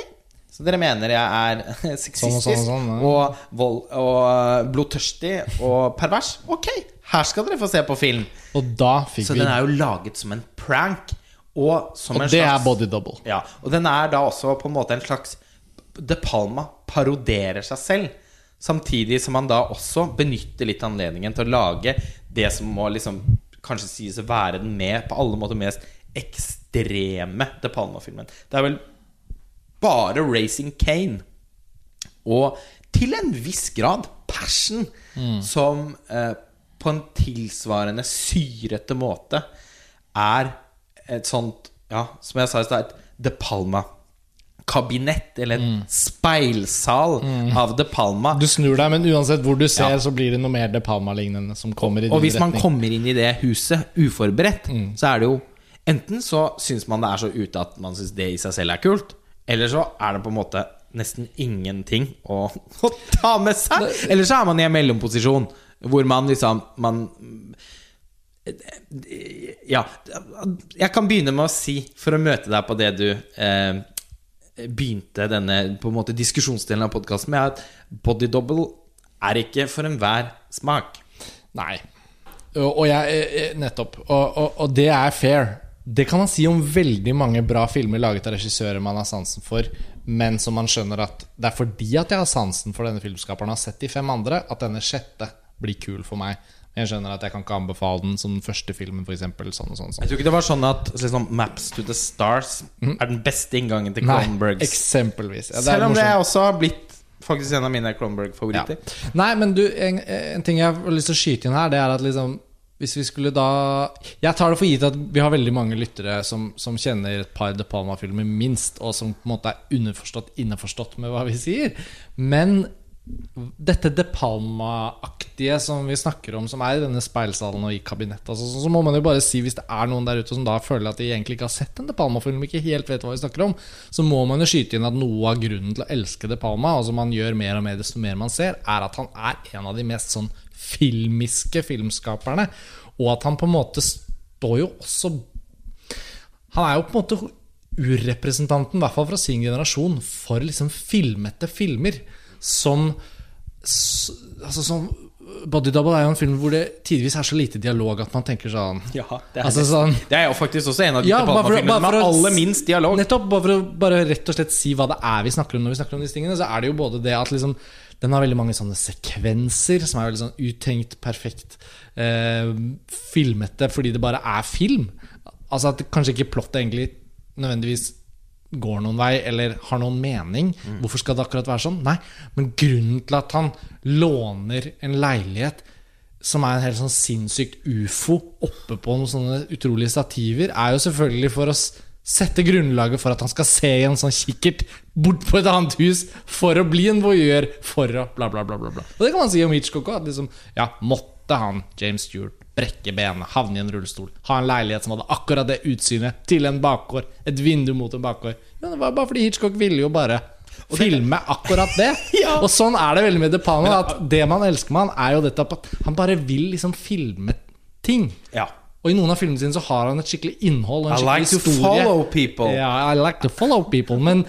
så dere mener jeg er sexistisk Sånn og sånn sånn, ja. og, vold, og blodtørstig og pervers? Ok, Her skal dere få se på film. Og da fikk Så vi den er jo laget som en prank. Og som Og en det er body double. Ja, og den er da også på en måte en slags De Palma paroderer seg selv. Samtidig som han da også benytter litt anledningen til å lage det som må liksom kanskje sies å være den med, på alle måter mest ekstreme De Palma-filmen. Det er vel bare Racing Kane og til en viss grad Passion som eh, på en tilsvarende syrete måte er et sånt Ja, som jeg sa i stad, et De Palma-kabinett, eller en speilsal av De Palma. Du snur deg, men uansett hvor du ser, så blir det noe mer De Palma-lignende som kommer i din Og hvis man retning. kommer inn i det huset uforberedt, så er det jo Enten så syns man det er så ute at man syns det i seg selv er kult, eller så er det på en måte nesten ingenting å, å ta med seg. Eller så er man i en mellomposisjon hvor man liksom man, Ja. Jeg kan begynne med å si, for å møte deg på det du eh, begynte denne på en måte diskusjonsdelen av podkasten med, at body double er ikke for enhver smak. Nei. Og, jeg eh, eh, Nettopp. Og, og, og det er fair. Det kan man si om veldig mange bra filmer laget av regissører man har sansen for, men som man skjønner at det er fordi at jeg har sansen for denne filmskaperen og har sett de fem andre, at denne sjette blir kul for meg. Jeg skjønner at jeg kan ikke anbefale den som den første filmen, f.eks. Sånn og sånn. sånn. Jeg tror ikke det var sånn at liksom, Maps to the Stars er den beste inngangen til Nei, eksempelvis. Ja, Selv om det også har blitt faktisk en av mine Cronenberg-favoritter. Nei, men du, en, en ting jeg har lyst til å skyte inn her, det er at liksom Hvis vi skulle da Jeg tar det for gitt at vi har veldig mange lyttere som, som kjenner et par De Palma-filmer minst, og som på en måte er underforstått innforstått med hva vi sier. Men dette De Palma-aktige som vi snakker om, som er i denne speilsalen og i kabinettet, altså, så, må man jo bare si hvis det er noen der ute som da føler at de egentlig ikke har sett en De Palma-film, ikke helt vet hva vi snakker om, så må man jo skyte inn at noe av grunnen til å elske De Palma, altså man gjør mer og mer desto mer man ser, er at han er en av de mest sånn filmiske filmskaperne, og at han på en måte står jo også Han er jo på en måte urrepresentanten, i hvert fall fra sin generasjon, for liksom filmete filmer som Altså som Body Double er jo en film hvor det tidvis er så lite dialog at man tenker sånn Ja, det er, Altså sånn det er jo faktisk også en av de Ja, Palma-filmene med aller minst dialog. Nettopp, bare for å bare rett og slett si hva det er vi snakker om når vi snakker om disse tingene, så er det jo både det at liksom den har veldig mange sånne sekvenser som er veldig sånn uttenkt, perfekt eh, filmete fordi det bare er film. Altså at kanskje ikke plottet egentlig nødvendigvis går noen vei eller har noen mening. Hvorfor skal det akkurat være sånn? Nei, men grunnen til at han låner en leilighet som er en helt sånn sinnssykt ufo oppe på noen sånne utrolige stativer, er jo selvfølgelig for å sette grunnlaget for at han skal se i en sånn kikkert bort på et annet hus for å bli en voyeur, for å bla, bla, bla. bla, bla. Og det kan man si om Hitchcock òg. Liksom, ja, måtte han, James Stewart, brekke benet, havne i en rullestol, ha en leilighet som hadde akkurat det utsynet til en bakgård, et vindu mot en bakgård. Ja, det var bare fordi Hitchcock ville jo bare filme akkurat det. Ja. Og sånn er det veldig med De Palma. At det man elsker med han, er jo dette at han bare vil liksom filme ting. Ja. Og i noen av filmene sine så har han et skikkelig innhold og I like historie. to follow people. Ja, I like to follow people. Men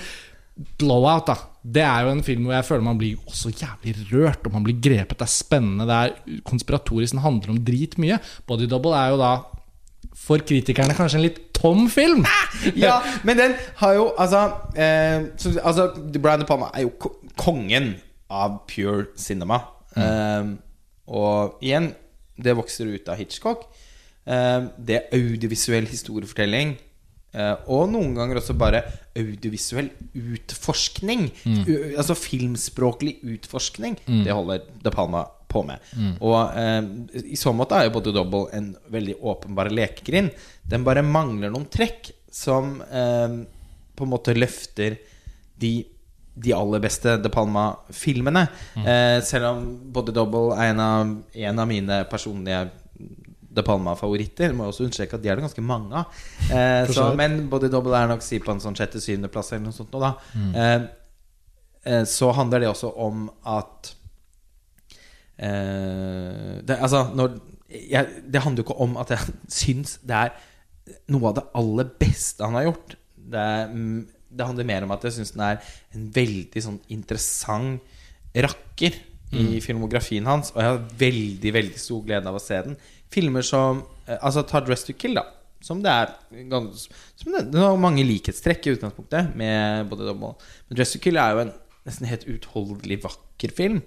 Blowout, da. Det er jo en film hvor jeg føler man blir også jævlig rørt, og man blir grepet. Det er spennende, det er konspiratorisk, den handler om drit mye. Body Double er jo da for kritikerne kanskje en litt tom film. ja, men den har jo Altså, eh, så, altså Brian De Palma er jo kongen av pure cinema. Eh, og igjen, det vokser ut av Hitchcock. Eh, det er audiovisuell historiefortelling. Eh, og noen ganger også bare audiovisuell utforskning. U altså filmspråklig utforskning. Det holder De Palma på med. Og eh, i så måte er jo Body Double en veldig åpenbar lekegrind. Den bare mangler noen trekk som eh, på en måte løfter de, de aller beste De Palma-filmene. Eh, selv om Body Double er en av, en av mine personlige De Palma-favoritter. Må også understreke at de er det ganske mange av. Eh, så men Body Double er nok si på en sånn sjette-syvendeplass eller noe sånt nå, da. Mm. eh, så handler det også om at eh, det, Altså, når jeg, Det handler jo ikke om at jeg syns det er noe av det aller beste han har gjort. Det, mm, det handler mer om at jeg syns den er en veldig sånn interessant rakker i filmografien hans, og jeg har veldig veldig stor glede av å se den. Filmer som eh, Altså ta 'Dress to Kill', da. Som det er gans- som det, det har mange likhetstrekk i utgangspunktet med Body Double. Men 'Dress to Kill' er jo en nesten helt utholdelig vakker film.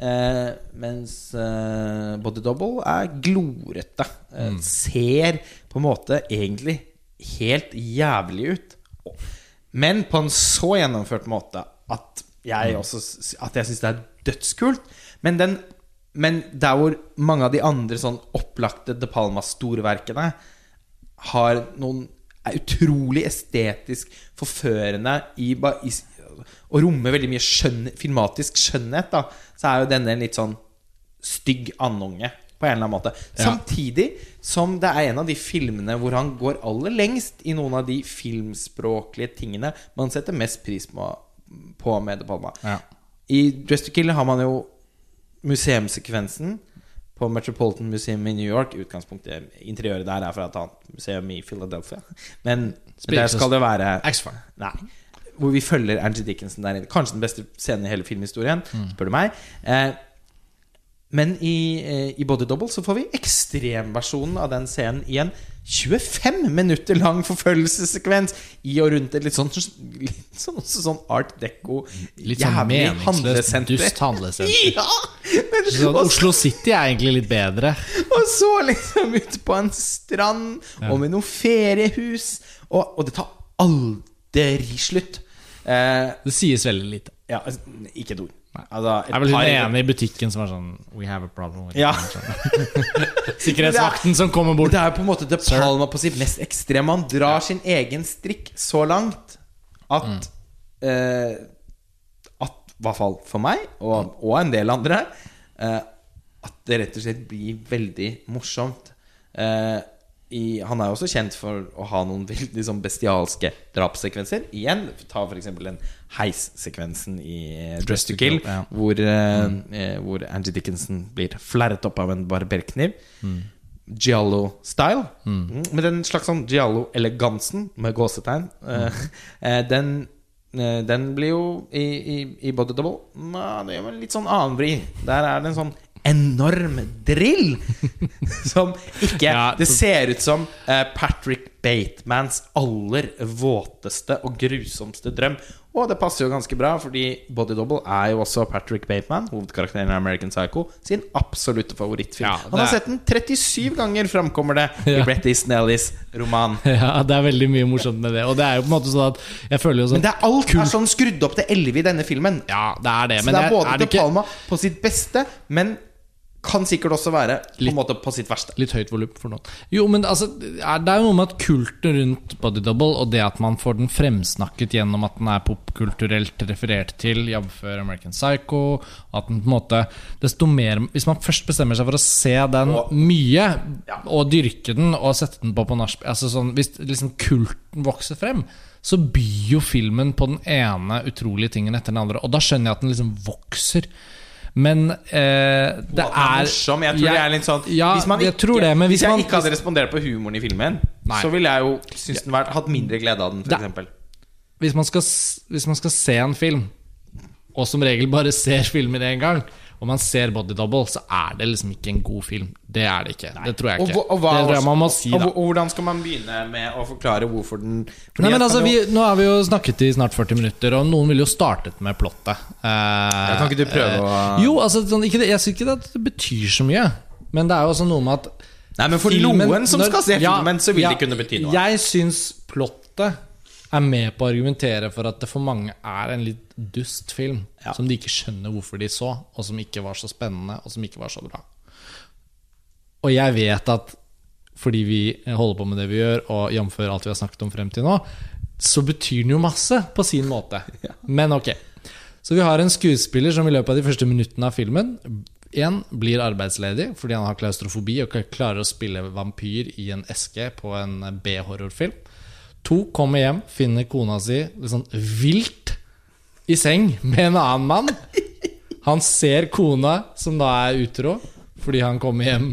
Eh, mens eh, Body Double er glorete. Eh, Ser på en måte egentlig helt jævlig ut. Men på en så gjennomført måte at jeg også At jeg syns det er dødskult. Men, den, men der hvor mange av de andre sånn opplagte De Palma-storverkene har noen er utrolig estetisk forførende i, i, og rommer veldig mye skjønn, filmatisk skjønnhet, da, så er jo denne en litt sånn stygg andunge på en eller annen måte. Ja. Samtidig som det er en av de filmene hvor han går aller lengst i noen av de filmspråklige tingene man setter mest pris på, på med De Palma. Ja. I Dress to Kill har man jo museumssekvensen på Metropolitan Museum i New York. Utgangspunktet Interiøret der er fra et annet museum i Philadelphia. Men, men der skal det være Nei. Hvor vi følger Angie Dickinson der inne. Kanskje den beste scenen i hele filmhistorien, spør du meg. Eh, men i, eh, i Body Double så får vi ekstremversjonen av den scenen i en 25 minutter lang forfølgelsessekvens i og rundt et litt sånn, litt sånn, sånn art deco Litt sånn meningsløst dust handlesenter. Ja! Men, så, og, Oslo City er egentlig litt bedre. og så liksom ute på en strand og med noe feriehus. Og, og det tar aldri slutt. Eh, Det sies veldig lite. Ja, altså, ikke et ord. Altså, et Jeg er vel den hun ene i butikken som er sånn We have a problem Ja. Sikkerhetsvakten som kommer bort. Det er jo på en måte De Palma på sitt mest ekstreme. Han drar sin egen strikk så langt at Mm. eh, At, i hvert fall for meg, og, og en del andre, eh, at det rett og slett blir veldig morsomt. Eh, i, han er også kjent for å ha noen liksom bestialske drapssekvenser. Igjen, ta f.eks. den heissekvensen i eh, Dress to Kill, ja. hvor, mm. eh, hvor Angie Dickinson blir flerret opp av en barberkniv. Giallo-style. Mm. Med den slags sånn Giallo-elegansen, med gåsetegn. eh, eh, den, eh, den blir jo i, i, i Body Double Nå, Det gjør vel litt sånn annen vri. Der er det en sånn enorm drill! som ikke Ja, Det ser ut som eh, Patrick Batemans aller våteste og grusomste drøm. Og det passer jo ganske bra, fordi Body Double er jo også Patrick Bateman, hovedkarakteren i American Psycho, sin absolutte favorittfilm. Ja, Han har sett den 37 ganger, framkommer det i Ja. Bret Easton roman. Ja, det er veldig mye morsomt med det. Og det er jo på en måte sånn at Jeg føler jo sånn Men det er alt er sånn skrudd opp til 11 i denne filmen. Ja, det er det. Så det er både er det De Palma på sitt beste, men kan sikkert også være på Litt- måte på sitt verste. litt høyt volum for noen? Jo, men altså Det er jo noe med at kulten rundt Body Double, og det at man får den fremsnakket gjennom at den er popkulturelt referert til, jf. American Psycho At den på en måte Desto mer Hvis man først bestemmer seg for å se den Og- mye, Ja. og dyrke den, og sette den på på nachspiel altså sånn, Hvis liksom kulten vokser frem, så byr jo filmen på den ene utrolige tingen etter den andre. Og da skjønner jeg at den liksom vokser. Men eh, det er morsom. Jeg tror det er litt sånn Ja, hvis man jeg ikke, tror det, hvis, hvis jeg man- ikke hadde respondert på humoren i filmen, Nei. så ville jeg jo synes den vært, hatt mindre glede av den, f.eks. hvis man, skal, hvis man skal se en film, og som regel bare ser filmer én gang, og man ser Body Double, så er det liksom ikke en god film. Det er det ikke. Det tror jeg ikke. Og, og, hva, det tror jeg man må si, da. og hvordan skal man begynne med å forklare hvorfor den Nei, men altså, vi, Nå har vi jo snakket i snart 40 minutter, og noen ville jo startet med plottet. Eh, kan ikke du prøve å- eh, Jo, altså sånn, ikke Jeg syns ikke at det betyr så mye. Men det er jo også noe med at Nei, men for filmen- noen som når- skal se Ja, filmen, så vil ja, det kunne bety noe. Jeg syns plottet er med på å argumentere for at det for mange er en litt dust film. Ja. Som de ikke skjønner hvorfor de så, og som ikke var så spennende, og som ikke var så bra. Og jeg vet at fordi vi holder på med det vi gjør, og jf. alt vi har snakket om frem til nå, så betyr den jo masse på sin måte. Men ok. Så vi har en skuespiller som i løpet av de første minuttene av filmen En blir arbeidsledig fordi han har klaustrofobi og klarer å spille vampyr i en eske på en B-horrorfilm. To kommer hjem, finner kona si sånn vilt i seng med en annen mann. Han ser kona, som da er utro, fordi han kommer hjem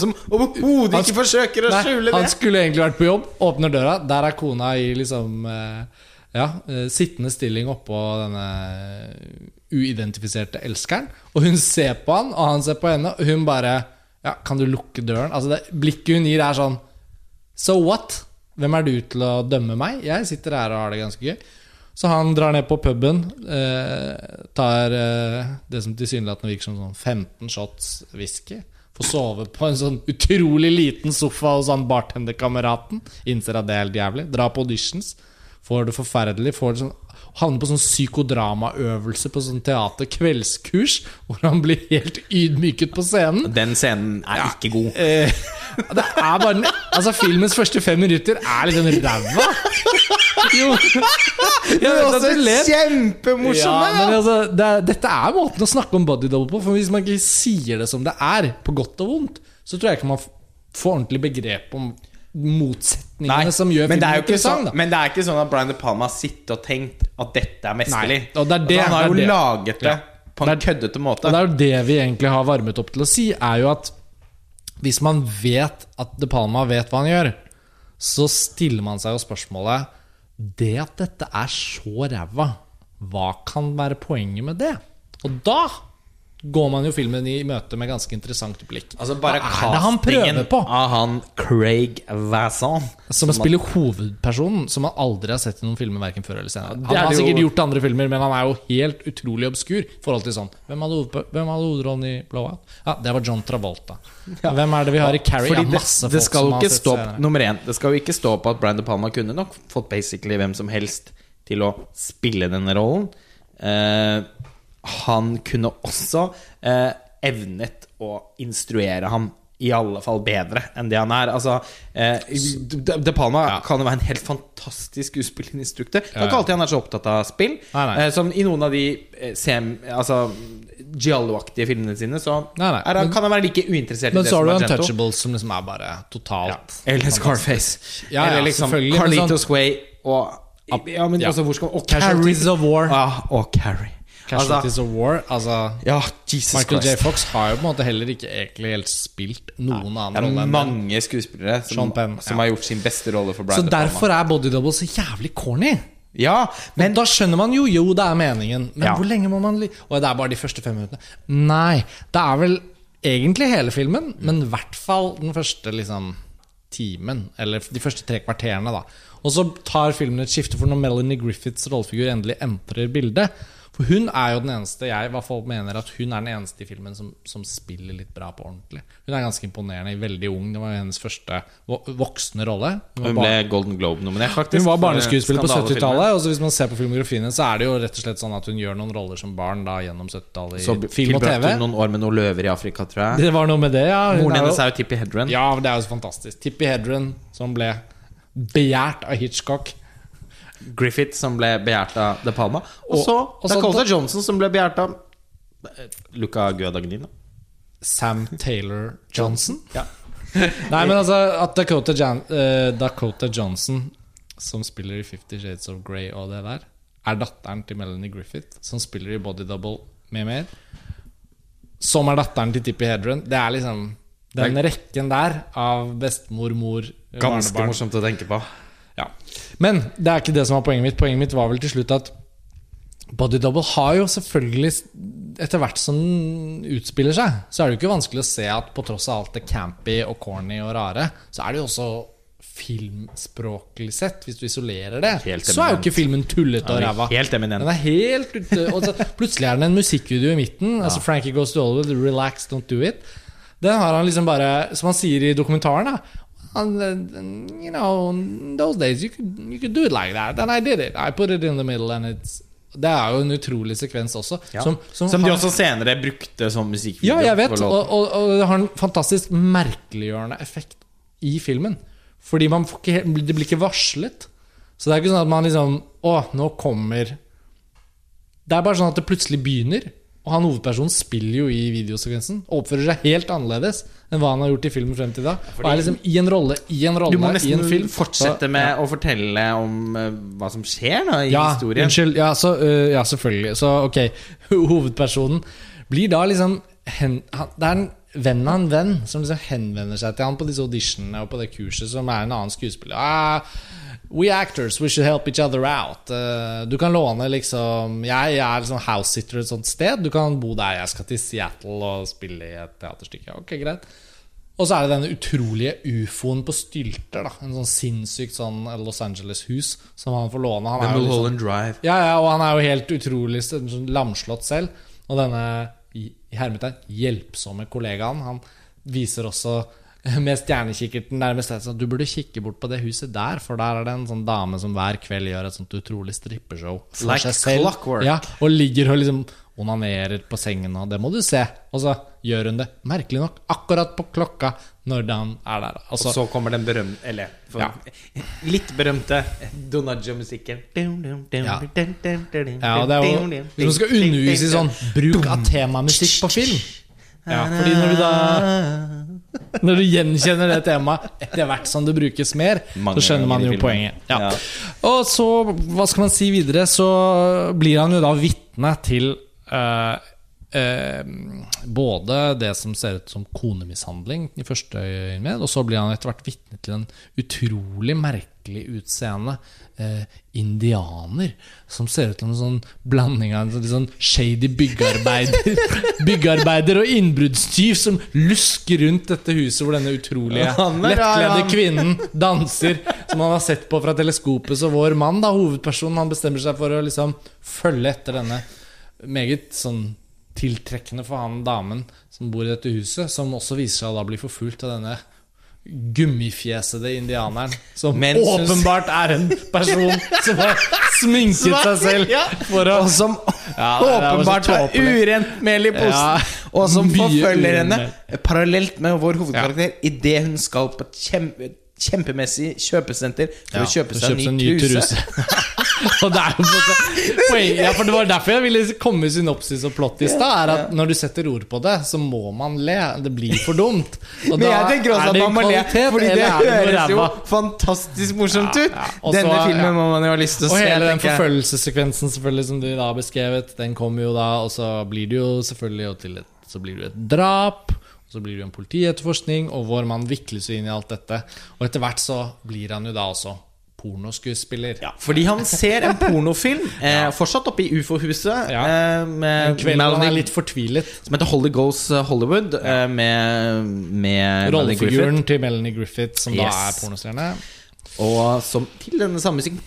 som overhodet ikke forsøker å Nei, skjule Han skulle egentlig vært på jobb, åpner døra, der er kona i liksom eh, Ja, eh, sittende stilling oppå denne uidentifiserte elskeren. Og hun ser på han, og han ser på henne, og hun bare Ja, kan du lukke døren? Altså det Blikket hun gir, er sånn So what? Hvem er du til å dømme meg? Jeg sitter her og har det ganske gøy. Så han drar ned på puben, eh, tar eh, det som tilsynelatende virker som sånn 15 shots whisky. Får sove på en sånn utrolig liten sofa hos han bartenderkameraten. Innser at det er helt jævlig. Drar på auditions. Får det forferdelig. Får det sånn Havner på sånn psykodramaøvelse på sånn teater, kveldskurs, hvor han blir helt ydmyket på scenen. Den scenen er ikke god. Eh, det er bare Altså, filmens første fem minutter er liksom ræva. Jo. Ja, men ler. kjempemorsomme! Ja, men altså, det er, dette er måten å snakke om body double på. For hvis man ikke sier det som det er, på godt og vondt, så tror jeg ikke man får ordentlig begrep om motsetningene som gjør men det, er filmen jo ikke sånn, da. men det er ikke sånn at Brian De Palma har sittet og tenkt at dette er mesterlig. Nei, og det er det- altså, han har det er jo det. laget det Ja. på en køddete måte. Og det er jo det vi egentlig har varmet opp til å si, er jo at hvis man vet at De Palma vet hva han gjør, så stiller man seg jo spørsmålet Det at dette er så ræva, hva kan være poenget med det? Og da går man jo filmen i møte med ganske interessant blikk. Altså bare hva er det han prøver på? av han Craig Vasson Som spiller hovedpersonen, som man aldri har sett i noen filmer verken før eller senere. Han har jo- sikkert gjort andre filmer, men han er jo helt utrolig obskur i forhold til sånn Hvem hadde, hovedrollen i Blowout? Ja, det var John Travolta. Hvem er det vi har i Carrie? Fordi ja, det, masse det skal som jo ikke stå serien. Nummer én, det skal jo ikke stå på at Brian De Palma kunne nok fått basically hvem som helst til å spille denne rollen. Eh, han kunne også eh, evnet å instruere ham i alle fall bedre enn det han er. Altså, eh, De, De Palma Ja. kan jo være en helt fantastisk skuespillerinstruktør. Det er ikke alltid han er så opptatt av spill. Nei, nei. Eh, som i noen av de eh, sem, altså, Giallo-aktige filmene sine, så Nei. Er, Men- kan han være like uinteressert Men i det som Argento. Men så har du. Untouchables, som liksom er bare totalt Eller Scarface. Ja, ja, Eller liksom Carlitos sånn, Way og Ja, men Ja. Også, hvor skal Og Carries of War. Ah, og Carrie. Casualties Altså, of War. Altså ja, Michael J. Fox har jo på en måte heller ikke egentlig helt spilt noen Det annen rolle Det er mange skuespillere som, Penn, som ja. har gjort sin beste rolle for Brian Så derfor er Body Double så jævlig corny. Ja, Men men da skjønner man jo jo det er meningen. Men Ja. hvor lenge må man li Og det er bare de første fem minuttene. Nei, det er vel egentlig hele filmen, men i hvert fall den første liksom timen. Eller de første tre kvarterene, da. Og så tar filmen et skifte, for når Melanie Griffiths rollefigur endelig entrer bildet For hun er jo den eneste jeg i hvert fall mener at hun er den eneste i filmen som, som spiller litt bra på ordentlig. Hun er ganske imponerende, veldig ung. Det var jo hennes første voksne rolle. Hun hun bare- ble Golden Globe-nominert, faktisk. hun var barneskuespiller på 70-tallet. Og så hvis man ser på filmografien så er det jo rett og slett sånn at hun gjør noen roller som barn da gjennom 70-tallet Så i film og TV. hun noen år med noen løver i Afrika, tror jeg. Det var noe med det, ja. Hun Moren hennes er jo Tippi Hedren. ja, det er jo så fantastisk. Tippi Hedren, som ble begjært av Hitchcock. Griffith, som ble begjært av De Palma. Og så Dakota Johnson, som ble begjært av eh, Luca Guadagnino. Sam Taylor Johnson. Nei, men altså at Dakota, Jan uh, Dakota Johnson, som spiller i Fifty Shades of Grey og det der, er datteren til Melanie Griffith, som spiller i Body Double med mer. Som er datteren til Tippi Hedren. Det er liksom den rekken der av bestemor, mor, Ganske barnebarn. morsomt å tenke på. Ja. Men det er ikke det som var poenget mitt. Poenget mitt var vel til slutt at Body Double har jo selvfølgelig Etter hvert som den utspiller seg, så er det jo ikke vanskelig å se at på tross av alt det campy og corny og rare, så er det jo også filmspråklig sett, hvis du isolerer det, så er jo ikke filmen tullete og Ja, ræva. helt eminent. Den er helt ute og Plutselig er det en musikkvideo i midten. Altså Frankie Goes to Hollywood, Relax, Don't Do It. Den har han liksom bare, som han sier i dokumentaren, da han, the You know, in those days you could, you could do it like that. And I did it. I put it in the middle, and it's Det er jo en utrolig sekvens også. Ja. Som, Som, som de har- også senere brukte som musikkvideo. ja, jeg vet. Og, og, og det har en fantastisk merkeliggjørende effekt i filmen. Fordi man får ikke, det blir ikke varslet. Så det er ikke sånn at man liksom Å, nå kommer Det er bare sånn at det plutselig begynner. Og han hovedpersonen spiller jo i videosekvensen. Og oppfører seg helt annerledes enn hva han har gjort i filmen frem til da. Og er liksom i en rolle i en rolle Du må nesten film. fortsette med å fortelle om uh, hva som skjer da, i ja, historien. Unnskyld. Ja, så, uh, ja, selvfølgelig. Så ok, hovedpersonen blir da liksom hen, han, Det er en venn av en venn som liksom henvender seg til han på disse auditionene og på det kurset, som er en annen skuespiller. Ah, We actors, we should help each other out. Uh, du kan låne liksom Jeg, jeg er liksom house-sitter et sånt sted. Du kan bo der. Jeg skal til Seattle og spille i et teaterstykke. Ok, greit Og så er det denne utrolige ufoen på stylter. da En sånn sinnssykt sånn Los Angeles-hus som han får låne. Han er liksom, Drive. ja, ja, og han er jo helt utrolig sånn lamslått selv. Og denne i hermetegn hjelpsomme kollegaen, han viser også med stjernekikkerten nærmest at du burde kikke bort på det huset der, for der er det en sånn dame som hver kveld gjør et sånt utrolig strippeshow for Like seg selv. clockwork. Ja, og ligger og liksom onanerer på sengen, og det må du se. Og så gjør hun det, merkelig nok, akkurat på klokka når han er der. Og Altså, så kommer den berømte Eller for, Ja. litt berømte Donaggio-musikken. Ja. Ja, det er jo Hvis man skal undervise i sånn bruk av temamusikk på film Ja, fordi når du da Når du gjenkjenner det temaet etter hvert som det brukes mer, Mange så skjønner man jo poenget. Ja. Ja. Og så, hva skal man si videre, så blir han jo da vitne til uh, eh, både det som ser ut som konemishandling i første øyemed, og så blir han etter hvert vitne til en utrolig merkelig utseende eh, indianer som ser ut som en sånn blanding av en sånn, sånn shady byggearbeider Byggearbeider og innbruddstyv som lusker rundt dette huset hvor denne utrolige lettkledde kvinnen danser, som han har sett på fra teleskopet. Så vår mann, da, hovedpersonen, han bestemmer seg for å liksom følge etter denne meget sånn tiltrekkende for han damen som bor i dette huset, som også viser seg å da bli forfulgt av denne gummifjesede indianeren, som Mens åpenbart er en person som har sminket seg selv for å Og som Ja, åpenbart har urent mel i posen. Ja, og som forfølger henne parallelt med vår hovedkarakter idet hun skal på et kjempe, kjempemessig kjøpesenter for å kjøpe seg en ny truse. og det er jo på en måte ja, for Det var derfor jeg ville komme med synopsis og plott i stad. Er at Når du setter ord på det, så må man le. Det blir for dumt. Og Men jeg tenker også at man må le, fordi det høres jo fantastisk morsomt ut. ja. ja. Denne filmen må man jo ha lyst til å Og se. hele den forfølgelsessekvensen selvfølgelig som du da har beskrevet, den kommer jo da, og så blir det jo selvfølgelig jo til et, så blir det et drap. Så blir det jo en politietterforskning, og vår mann vikles inn i alt dette. Og etter hvert så blir han jo da også pornoskuespiller. Ja, fordi han ser en pornofilm, eh, fortsatt oppe i ufo-huset, Ja. eh, En med hvor Melanie- litt fortvilet. som heter Holy Ghost Hollywood, eh, med, med Melanie Griffith. Rollefiguren til Melanie Griffith, som da Yes. er pornostjerne. Og som til denne samme musikken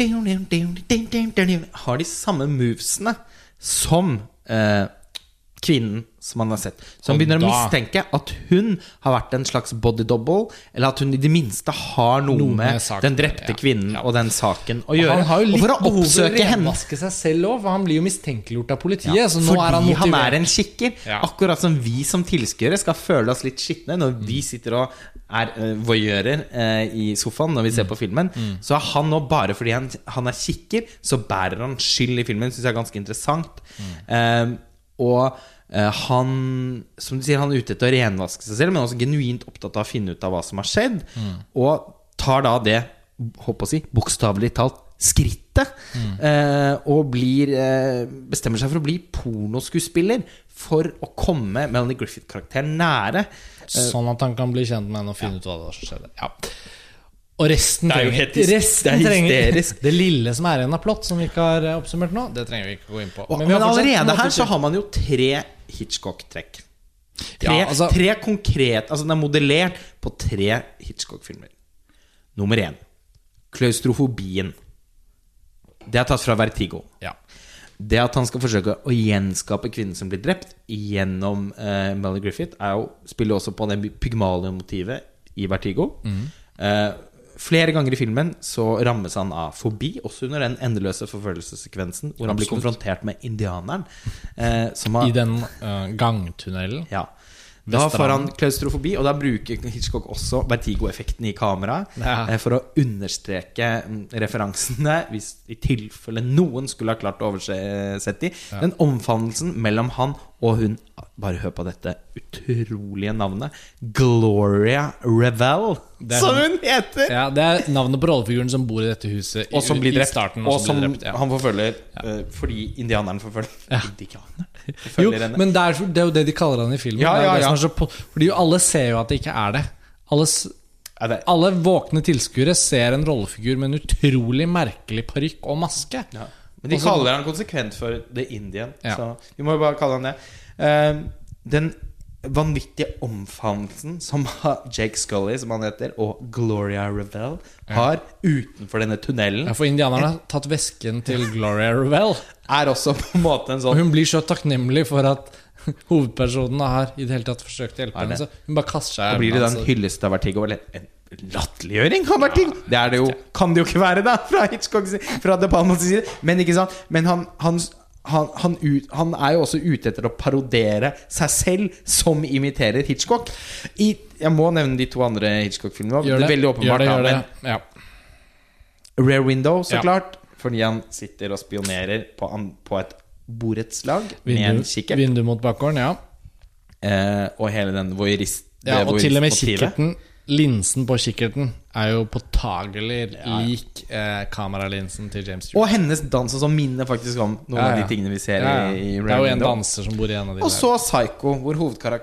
har de samme movesene som eh, kvinnen som han har sett. Så han begynner begynner å mistenke at hun har vært en slags body double, eller at hun i det minste har noe, Noe med saken, den drepte kvinnen Ja. og den saken å Og han har jo litt å for å oppsøke henne seg selv òg, for han blir jo mistenkeliggjort av politiet. så nå fordi er han han, er en kikker. Ja. Akkurat som vi som tilskuere skal føle oss litt skitne når Mm. vi sitter og er uh, voyeurer uh, i sofaen når vi Mm. ser på filmen. Så er han nå bare fordi han, han er kikker, så bærer han skyld i filmen. Syns jeg er ganske interessant. Mm. Eh, og eh, han Som du sier, han er ute etter å renvaske seg selv, men også genuint opptatt av å finne ut av hva som har skjedd. Mm. Og tar da det, håper å si, bokstavelig talt skrittet. Eh, og blir eh, bestemmer seg for å bli pornoskuespiller for å komme Melanie Griffith-karakteren nære. Sånn at han kan bli kjent med henne og finne ut hva det var som skjedde. Ja. Og resten Det er jo helt resten det er trenger hysterisk. Det lille som er igjen av plott, som vi ikke har eh, oppsummert nå, det trenger vi ikke gå inn på. Men, men, allerede her så har man jo tre Hitchcock-trekk. Tre, Ja, altså- tre konkret Altså den er modellert på tre Hitchcock-filmer. Nummer én klaustrofobien. Det er tatt fra Vertigo. ja. Det at han skal forsøke å gjenskape kvinnen som blir drept, gjennom uh, Melanie Griffith, er jo, spiller også på det Pygmalion-motivet i Vertigo. Eh, flere ganger i filmen så rammes han av fobi, også under den endeløse forfølgelsessekvensen, hvor han blir konfrontert med indianeren. eh, som har, I den uh, gangtunnelen. ja. Da får han klaustrofobi, og da bruker Hitchcock også Vertigo-effekten i kameraet Ja. eh, for å understreke mm, referansene, hvis i tilfelle noen skulle ha klart å oversette de. Den omfavnelsen mellom han og hun Bare hør på dette utrolige navnet. Gloria Revel, er som hun heter! Ja, Det er navnet på rollefiguren som bor i dette huset Og som blir i drept. starten. og Og som drept ja. han forfølger eh, fordi indianeren forfølger Ja. Indianeren Jo, henne. men det er, det er jo det de kaller han i filmen. Ja, ja, ja. så fordi alle ser jo at det ikke er det. Alle, Alle våkne tilskuere ser en rollefigur med en utrolig merkelig parykk og maske. ja. Men de Også, kaller han konsekvent for The Indian, Ja. så vi må jo bare kalle han det. Uh, den vanvittige omfavnelsen som Jake Scully, som han heter, og Gloria Revelle har utenfor denne tunnelen, Ja, For indianerne har tatt vesken til Gloria Revelle er også på en måte en sånn hun blir så takknemlig for at hovedpersonen har i det hele tatt forsøkt å hjelpe henne. Så hun bare kaster seg i Og blir det den hans. hyllest av Vertigo eller en latterliggjøring av Vertigo? Det er det jo Kan det jo ikke være, da, fra Hitchcock Fra De Palmas side. Men ikke sant Men han, han, han, han, ut, han er jo også ute etter å parodere seg selv, som imiterer Hitchcock. I, jeg må nevne de to andre Hitchcock-filmene. Det det, veldig åpenbart. gjør det, gjør det. Ja. Rare Window, så Ja. klart. Fordi han sitter og spionerer på, på et borettslag med en kikkert. vindu mot bakgården, ja. Eh, og hele den voyeurist... ja. Og til og med kikkerten, linsen på kikkerten, er jo påtagelig lik eh, kameralinsen til James Stewart. Og hennes dans og sånn minner faktisk om noen Ja, av de tingene vi ser Ja, ja. i, i Det er jo en danser som bor i en av de Og så Psycho, hvor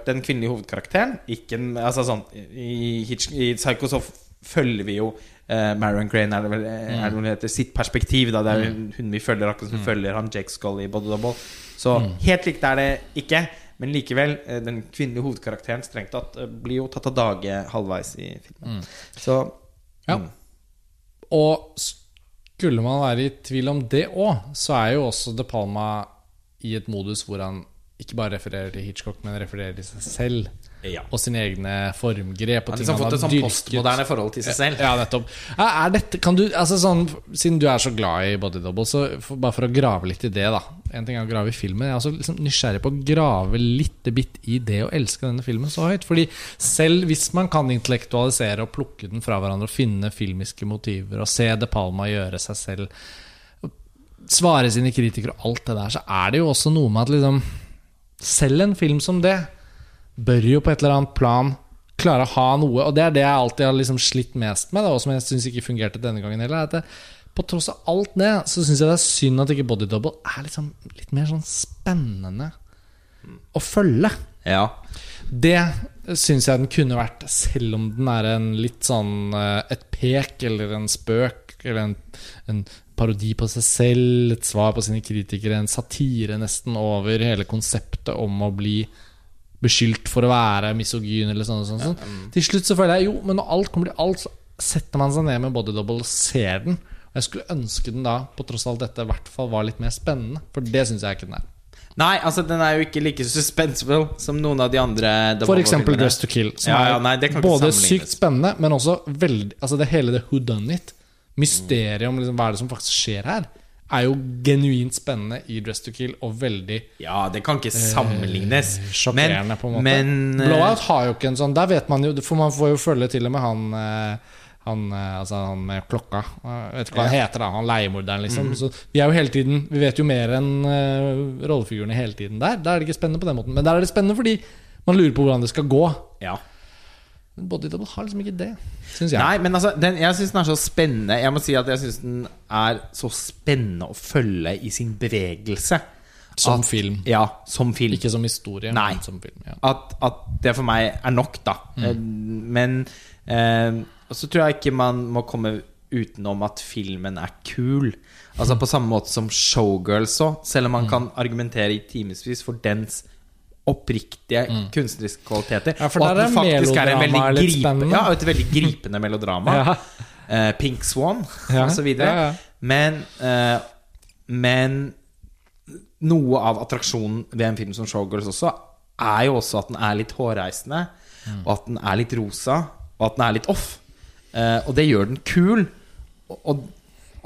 den kvinnelige hovedkarakteren ikke altså sånn, i, I Psycho så følger vi jo eh, Marion Crane, er det vel mm. er det hun heter, sitt perspektiv. Da. Det er jo hun vi følger, akkurat som vi følger han Jake Scully i Body Double. Så helt likt er det ikke. Men likevel, eh, den kvinnelige hovedkarakteren strengt tatt eh, blir jo tatt av dage halvveis i filmen. Så Ja. mm. Og skulle man være i tvil om det òg, så er jo også De Palma i et modus hvor han ikke bare refererer til Hitchcock, men refererer til seg selv ja. og sine egne formgrep. Og Han har liksom fått et sånn postmoderne forhold til seg selv. Ja, nettopp. Er er dette, kan du, altså sånn, siden du er så glad i Body Double, så for, bare for å grave litt i det, da. En ting er å grave i filmen. Jeg er også liksom nysgjerrig på å grave litt bitt i det å elske denne filmen så høyt. Fordi selv hvis man kan intellektualisere og plukke den fra hverandre og finne filmiske motiver og se De Palma gjøre seg selv svare sine kritikere og alt det der, så er det jo også noe med at liksom Selv en film som det bør jo på et eller annet plan klare å ha noe, og det er det jeg alltid har liksom slitt mest med, da, og som jeg syns ikke fungerte denne gangen heller. er At det, på tross av alt det, så syns jeg det er synd at ikke Body Double er liksom litt mer sånn spennende å følge. Ja. Det syns jeg den kunne vært, selv om den er en litt sånn eh, et pek eller en spøk eller en, en parodi på seg selv, et svar på sine kritikere, en satire nesten over hele konseptet om å bli beskyldt for å være misogyn eller sånn. sånn, sånn, sånn. Til slutt så føler jeg jo, men når alt kommer til alt, så setter man seg ned med Body Double og ser den. Og jeg skulle ønske den da, på tross av alt dette, i hvert fall var litt mer spennende. For det syns jeg ikke den er. Nei, altså den er jo ikke like suspenseful som noen av de andre For eksempel. Dress to Kill, som Ja, ja, er nei, det kan både sykt spennende, men også veldig Altså det hele det who done it, mysteriet om liksom, hva er det som faktisk skjer her, er jo genuint spennende i Dress to Kill, og veldig Ja, det kan ikke sammenlignes. Eh, sjokkerende, på en måte. Men eh, Blowout har jo ikke en sånn Der vet man jo For man får jo følge til og med han eh, han, eh, altså han med klokka. Jeg vet ikke hva han heter, da han leiemorderen, liksom. Mm. Så vi er jo hele tiden Vi vet jo mer enn rollefigurene hele tiden der. Da er det ikke spennende på den måten. Men der er det spennende fordi man lurer på hvordan det skal gå. ja. Men Body Double har liksom ikke det, syns jeg. Nei, men altså, den, jeg syns den er så spennende. Jeg må si at jeg syns den er så spennende å følge i sin bevegelse. Som At- film. Ja, som film. Ikke som historie, Nei. men som film. Ja. At, at det for meg er nok, da. Mm. Men eh, så tror jeg ikke man må komme utenom at filmen er kul. Altså På samme måte som Showgirls òg. Selv om man kan argumentere i timevis for dens oppriktige kunstneriske kvaliteter. Ja, og at det faktisk er en veldig, melodramaet litt gripe, spennende. ja, et veldig gripende melodrama. Ja. uh, Pink Swan Ja, ja, ja. Men, uh, men noe av attraksjonen ved en film som Showgirls også, er jo også at den er litt hårreisende, Mm. og at den er litt rosa, og at den er litt off. Uh, og det gjør den kul. Og, og,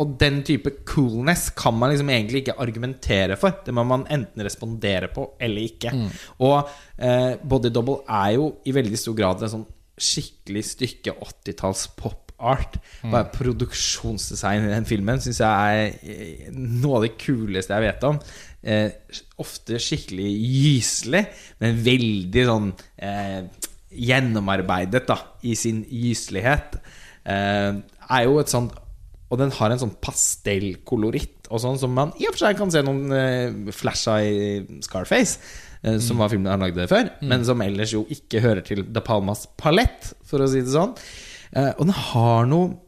og den type coolness kan man liksom egentlig ikke argumentere for. Det må man enten respondere på eller ikke. Mm. Og eh, Body Double er jo i veldig stor grad en sånn skikkelig stykke 80-talls pop art. Mm. Produksjonsdesign i den filmen syns jeg er eh, noe av det kuleste jeg vet om. Eh, ofte skikkelig gyselig, men veldig sånn eh, gjennomarbeidet da i sin gyselighet. Eh, er jo et sånt Og den har en sånn pastellkoloritt og sånn som man i og for seg kan se noen uh, flash i Scarface. uh, Som var filmen han lagde før, men som ellers jo ikke hører til De Palmas palett, for å si det sånn. Uh, og den har noe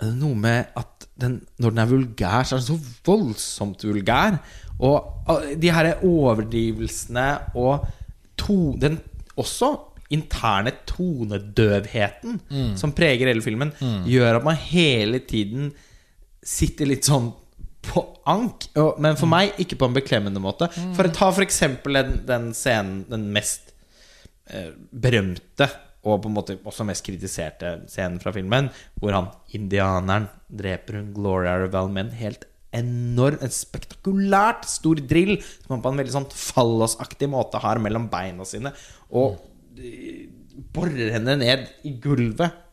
Noe med at den, når den er vulgær, så er den så voldsomt vulgær. Og de her overdrivelsene og to, den også interne tonedøvheten som preger hele filmen, gjør at man hele tiden sitter litt sånn på ank. Men for meg ikke på en beklemmende måte. For Ta for eksempel den, den scenen, den mest eh, berømte og på en måte også mest kritiserte scenen fra filmen, hvor han indianeren dreper hun Gloria Revel med en helt enorm, en spektakulært stor drill som han på en veldig sånn fallosaktig måte har mellom beina sine, og eh, borer henne ned i gulvet.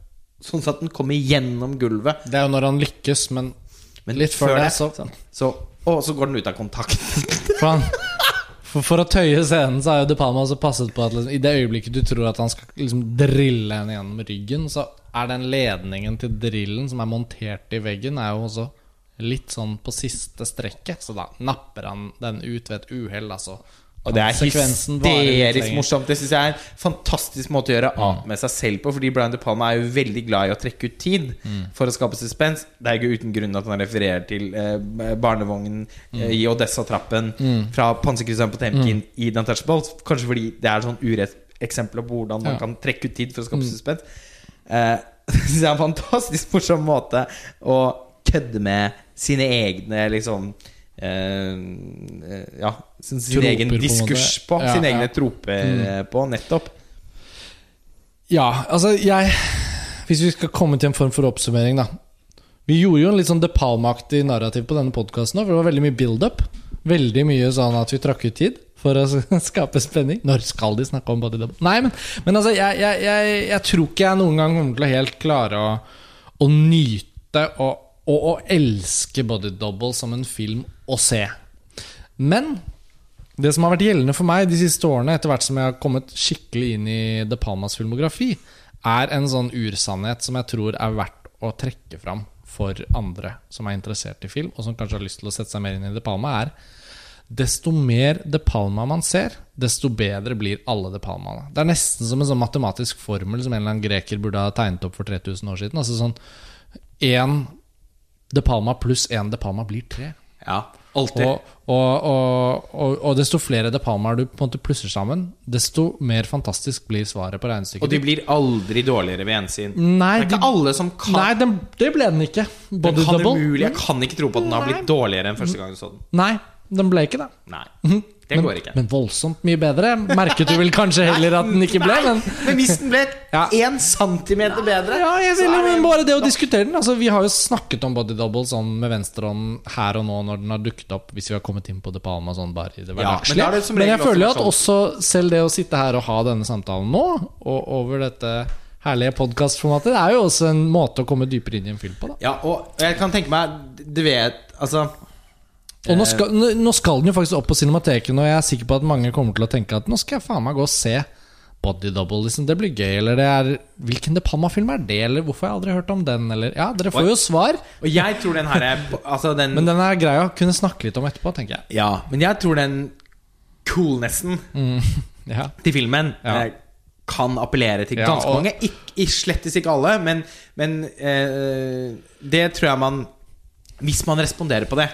Sånn at den kommer gjennom gulvet. Det er jo når han lykkes, men, Men litt før det, så Så, og så går den ut av kontakt. For, han, for, for å tøye scenen så har jo De Palma også passet på at liksom, i det øyeblikket du tror at han skal liksom drille henne gjennom ryggen, så er den ledningen til drillen som er montert i veggen, er jo også litt sånn på siste strekket. Så da napper han den ut ved et uhell, altså. Og det er hysterisk morsomt. Det synes jeg er en fantastisk måte å gjøre av med seg selv på. Fordi Brian De Palma er jo veldig glad i å trekke ut tid for å skape suspens. Det er jo ikke uten grunn at han refererer til eh, barnevognen eh, i Odessa-trappen fra Panserkrysseren på Temkin i The Untouchables. Kanskje fordi det er sånn urett eksempel på hvordan man Ja. kan trekke ut tid for å skape suspens. Eh, det synes jeg er en fantastisk morsom måte å kødde med sine egne liksom Ja, sin, sin Troper, egen diskurs på. Ja, sine egne troper mm. på, nettopp. Ja, altså jeg Hvis vi skal komme til en form for oppsummering, da. Vi gjorde jo en litt sånn De Palma-aktig narrativ på denne podkasten for det var veldig mye build-up. Veldig mye sånn at vi trakk ut tid for å skape spenning. Når skal de snakke om body double? Nei, men, men altså, jeg, jeg, jeg, jeg tror ikke jeg noen gang kommer til å helt klare å, å nyte og, og og elske body double som en film å se. Men det som har vært gjeldende for meg de siste årene, etter hvert som jeg har kommet skikkelig inn i De Palmas filmografi, er en sånn ursannhet som jeg tror er verdt å trekke fram for andre som er interessert i film, og som kanskje har lyst til å sette seg mer inn i De Palma, er desto mer De Palma man ser, desto bedre blir alle De Palmaene. Det er nesten som en sånn matematisk formel som en eller annen greker burde ha tegnet opp for 3000 år siden. Altså sånn Én De Palma pluss én De Palma blir tre. Ja, alltid. Og, og, og, og, desto flere De Palmaer du på en måte plusser sammen, desto mer fantastisk blir svaret på Og de blir aldri dårligere ved gjensyn. Nei, det er ikke de- alle som kan Nei, den, det ble den ikke. den Body kan double. umulig, Jeg kan ikke tro på at den har blitt dårligere enn første gang du så den. Nei, den ble ikke det. Nei, det men, går ikke. Men voldsomt mye bedre. Merket du vel kanskje heller at den ikke ble, men Men hvis den ble Ja. én centimeter bedre ja, jeg vil, jo men bare det å diskutere den altså, Vi har jo snakket om body double sånn med venstrehånd her og nå når den har dukket opp, hvis vi har kommet inn på De Palma sånn bare i det Ja, men men, jeg føler jo at også selv det å sitte her og ha denne samtalen nå, og over dette herlige podkastformatet, det er jo også en måte å komme dypere inn i en film på. da Ja, og jeg kan tenke meg Du vet, altså Og nå skal, nå- skal den jo faktisk opp på Cinemateken, og jeg er sikker på at mange kommer til å tenke at nå skal jeg faen meg gå og se Body Double. Liksom. Det blir gøy. Eller det er Hvilken De Palma-film er det? Eller hvorfor har jeg aldri hørt om den? Eller Ja, dere får jo svar. Og jeg tror den her er Altså den Men den er grei å kunne snakke litt om etterpå, tenker jeg. Ja, men jeg tror den coolnessen Ja. til filmen Ja. eh, kan appellere til Ja, ganske og- mange. Ikke, slettes ikke alle, men, men eh, det tror jeg man Hvis man responderer på det,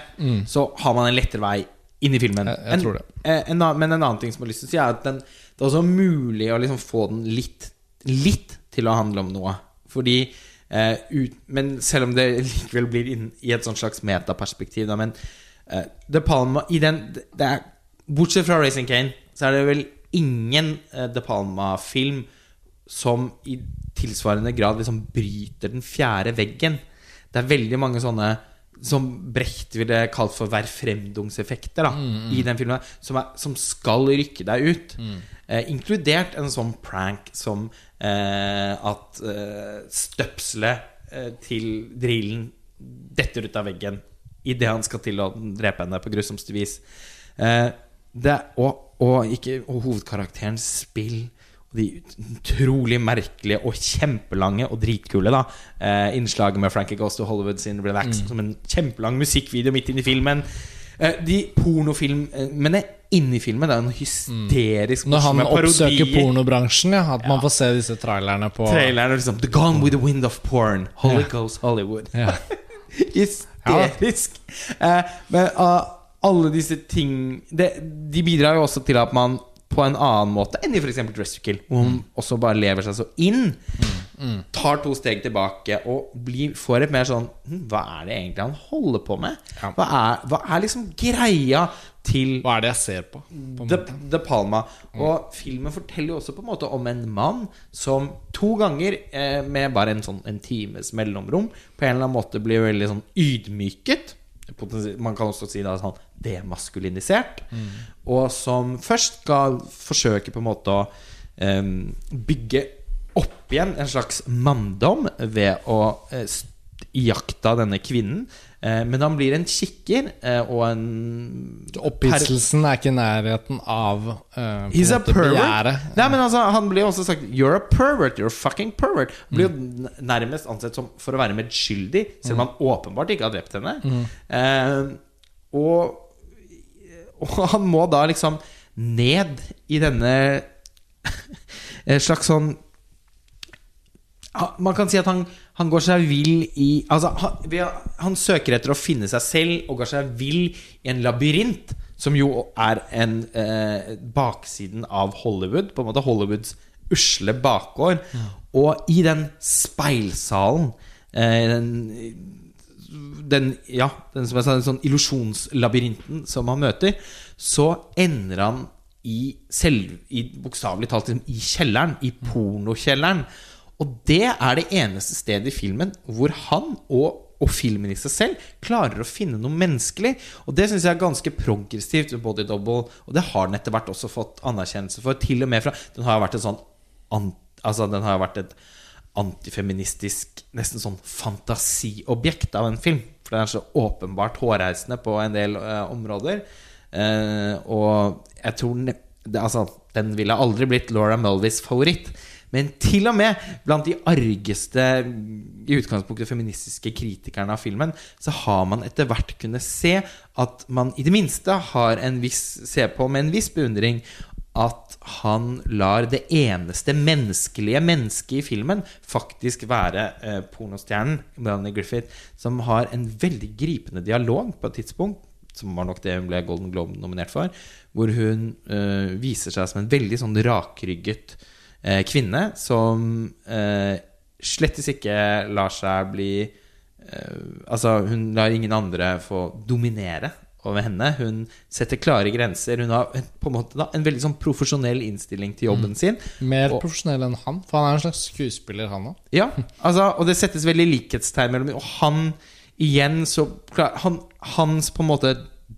så har man en lettere vei inn i filmen. Jeg- jeg En- tror det. En, en, men en annen ting som jeg har lyst til å si, er at den, det er også mulig å liksom få den litt, litt til å handle om noe. Fordi eh, ut, Men selv om det likevel blir inn i et sånt slags metaperspektiv, da, men eh, De Palma i den det er, Bortsett fra Racing Kane, så er det vel ingen eh, De Palma-film som i tilsvarende grad liksom bryter den fjerde veggen. Det er veldig mange sånne som Brecht ville kalt for verfremdungseffekter da, i den filmen, som, er, som skal rykke deg ut. Eh, inkludert en sånn prank som eh, at eh, støpselet eh, til drillen detter ut av veggen idet han skal til å drepe henne på grusomste vis. Eh, det, og, og, ikke, og hovedkarakterens spill de utrolig merkelige og kjempelange og dritkule da eh, innslaget med Frankie Goes to Hollywood sin Relax som en kjempelang musikkvideo midt inni filmen. Eh, De pornofilmene inni filmen Det er en hysterisk Når han oppsøker pornobransjen, ja. At man får se disse trailerne på Traileren er liksom The Gone with the Wind of Porn. Holy Ja. Ghost Hollywood. ja. Hysterisk. Eh, men uh, alle disse ting det, De bidrar jo også til at man på en annen måte enn i f.eks. To Kill, hvor man også bare lever seg så inn, tar to steg tilbake og blir, får et mer sånn hm, Hva er det egentlig han holder på med? Hva, er, hva er liksom greia til Hva er det jeg ser på? på De. De Palma. Og filmen forteller jo også på en måte om en mann som to ganger, eh, med bare en sånn en times mellomrom, på en eller annen måte blir veldig sånn ydmyket. Man kan også si da sånn demaskulinisert. Og som først skal forsøke på en måte å eh, bygge opp igjen en slags manndom ved å eh, iaktta denne kvinnen. Eh, men han blir en kikker eh, og en Opphisselsen er ikke i nærheten av eh, He's a pervert. Nei, men altså, Han blir også sagt You're a pervert. You're a fucking pervert. Han blir jo n- nærmest ansett som for å være medskyldig, selv om han åpenbart ikke har drept henne. Eh, og, og han må da liksom ned i denne slags sånn Man kan si at han, han går seg vill i Altså, han, han søker etter å finne seg selv og går seg vill i en labyrint, som jo er en eh, baksiden av Hollywood. På en måte Hollywoods usle bakgård. Og i den speilsalen eh, den, den, ja, den som jeg sa, den sånn illusjonslabyrinten som han møter, så ender han i, selv, i bokstavelig talt liksom, i kjelleren, i pornokjelleren. Og det er det eneste stedet i filmen hvor han og, og filmen i seg selv klarer å finne noe menneskelig. Og det syns jeg er ganske progressivt Body Double, og det har den etter hvert også fått anerkjennelse for. Til og med fra Den har jo vært et sånn Altså, den har vært et antifeministisk, nesten sånn fantasiobjekt av en film. For den er så åpenbart hårreisende på en del uh, områder. Uh, og jeg tror ne det, Altså, den ville aldri blitt Laura Mulvis favoritt. Men til og med blant de argeste i utgangspunktet feministiske kritikerne av filmen, så har man etter hvert kunnet se at man i det minste har en viss Se på med en viss beundring at han lar det eneste menneskelige mennesket i filmen faktisk være eh, pornostjernen Melanie Griffith, som har en veldig gripende dialog på et tidspunkt, som var nok det hun ble Golden Globe nominert for, hvor hun eh, viser seg som en veldig sånn rakrygget eh, kvinne som eh, slettes ikke lar seg bli eh, Altså, hun lar ingen andre få dominere over henne. Hun setter klare grenser. Hun har på en måte da, en veldig sånn profesjonell innstilling til jobben sin. Mer Og- profesjonell enn han, for han er en slags skuespiller, han òg. Ja, altså, og det settes veldig likhetstegn mellom Og han igjen så klar, han, Hans på en måte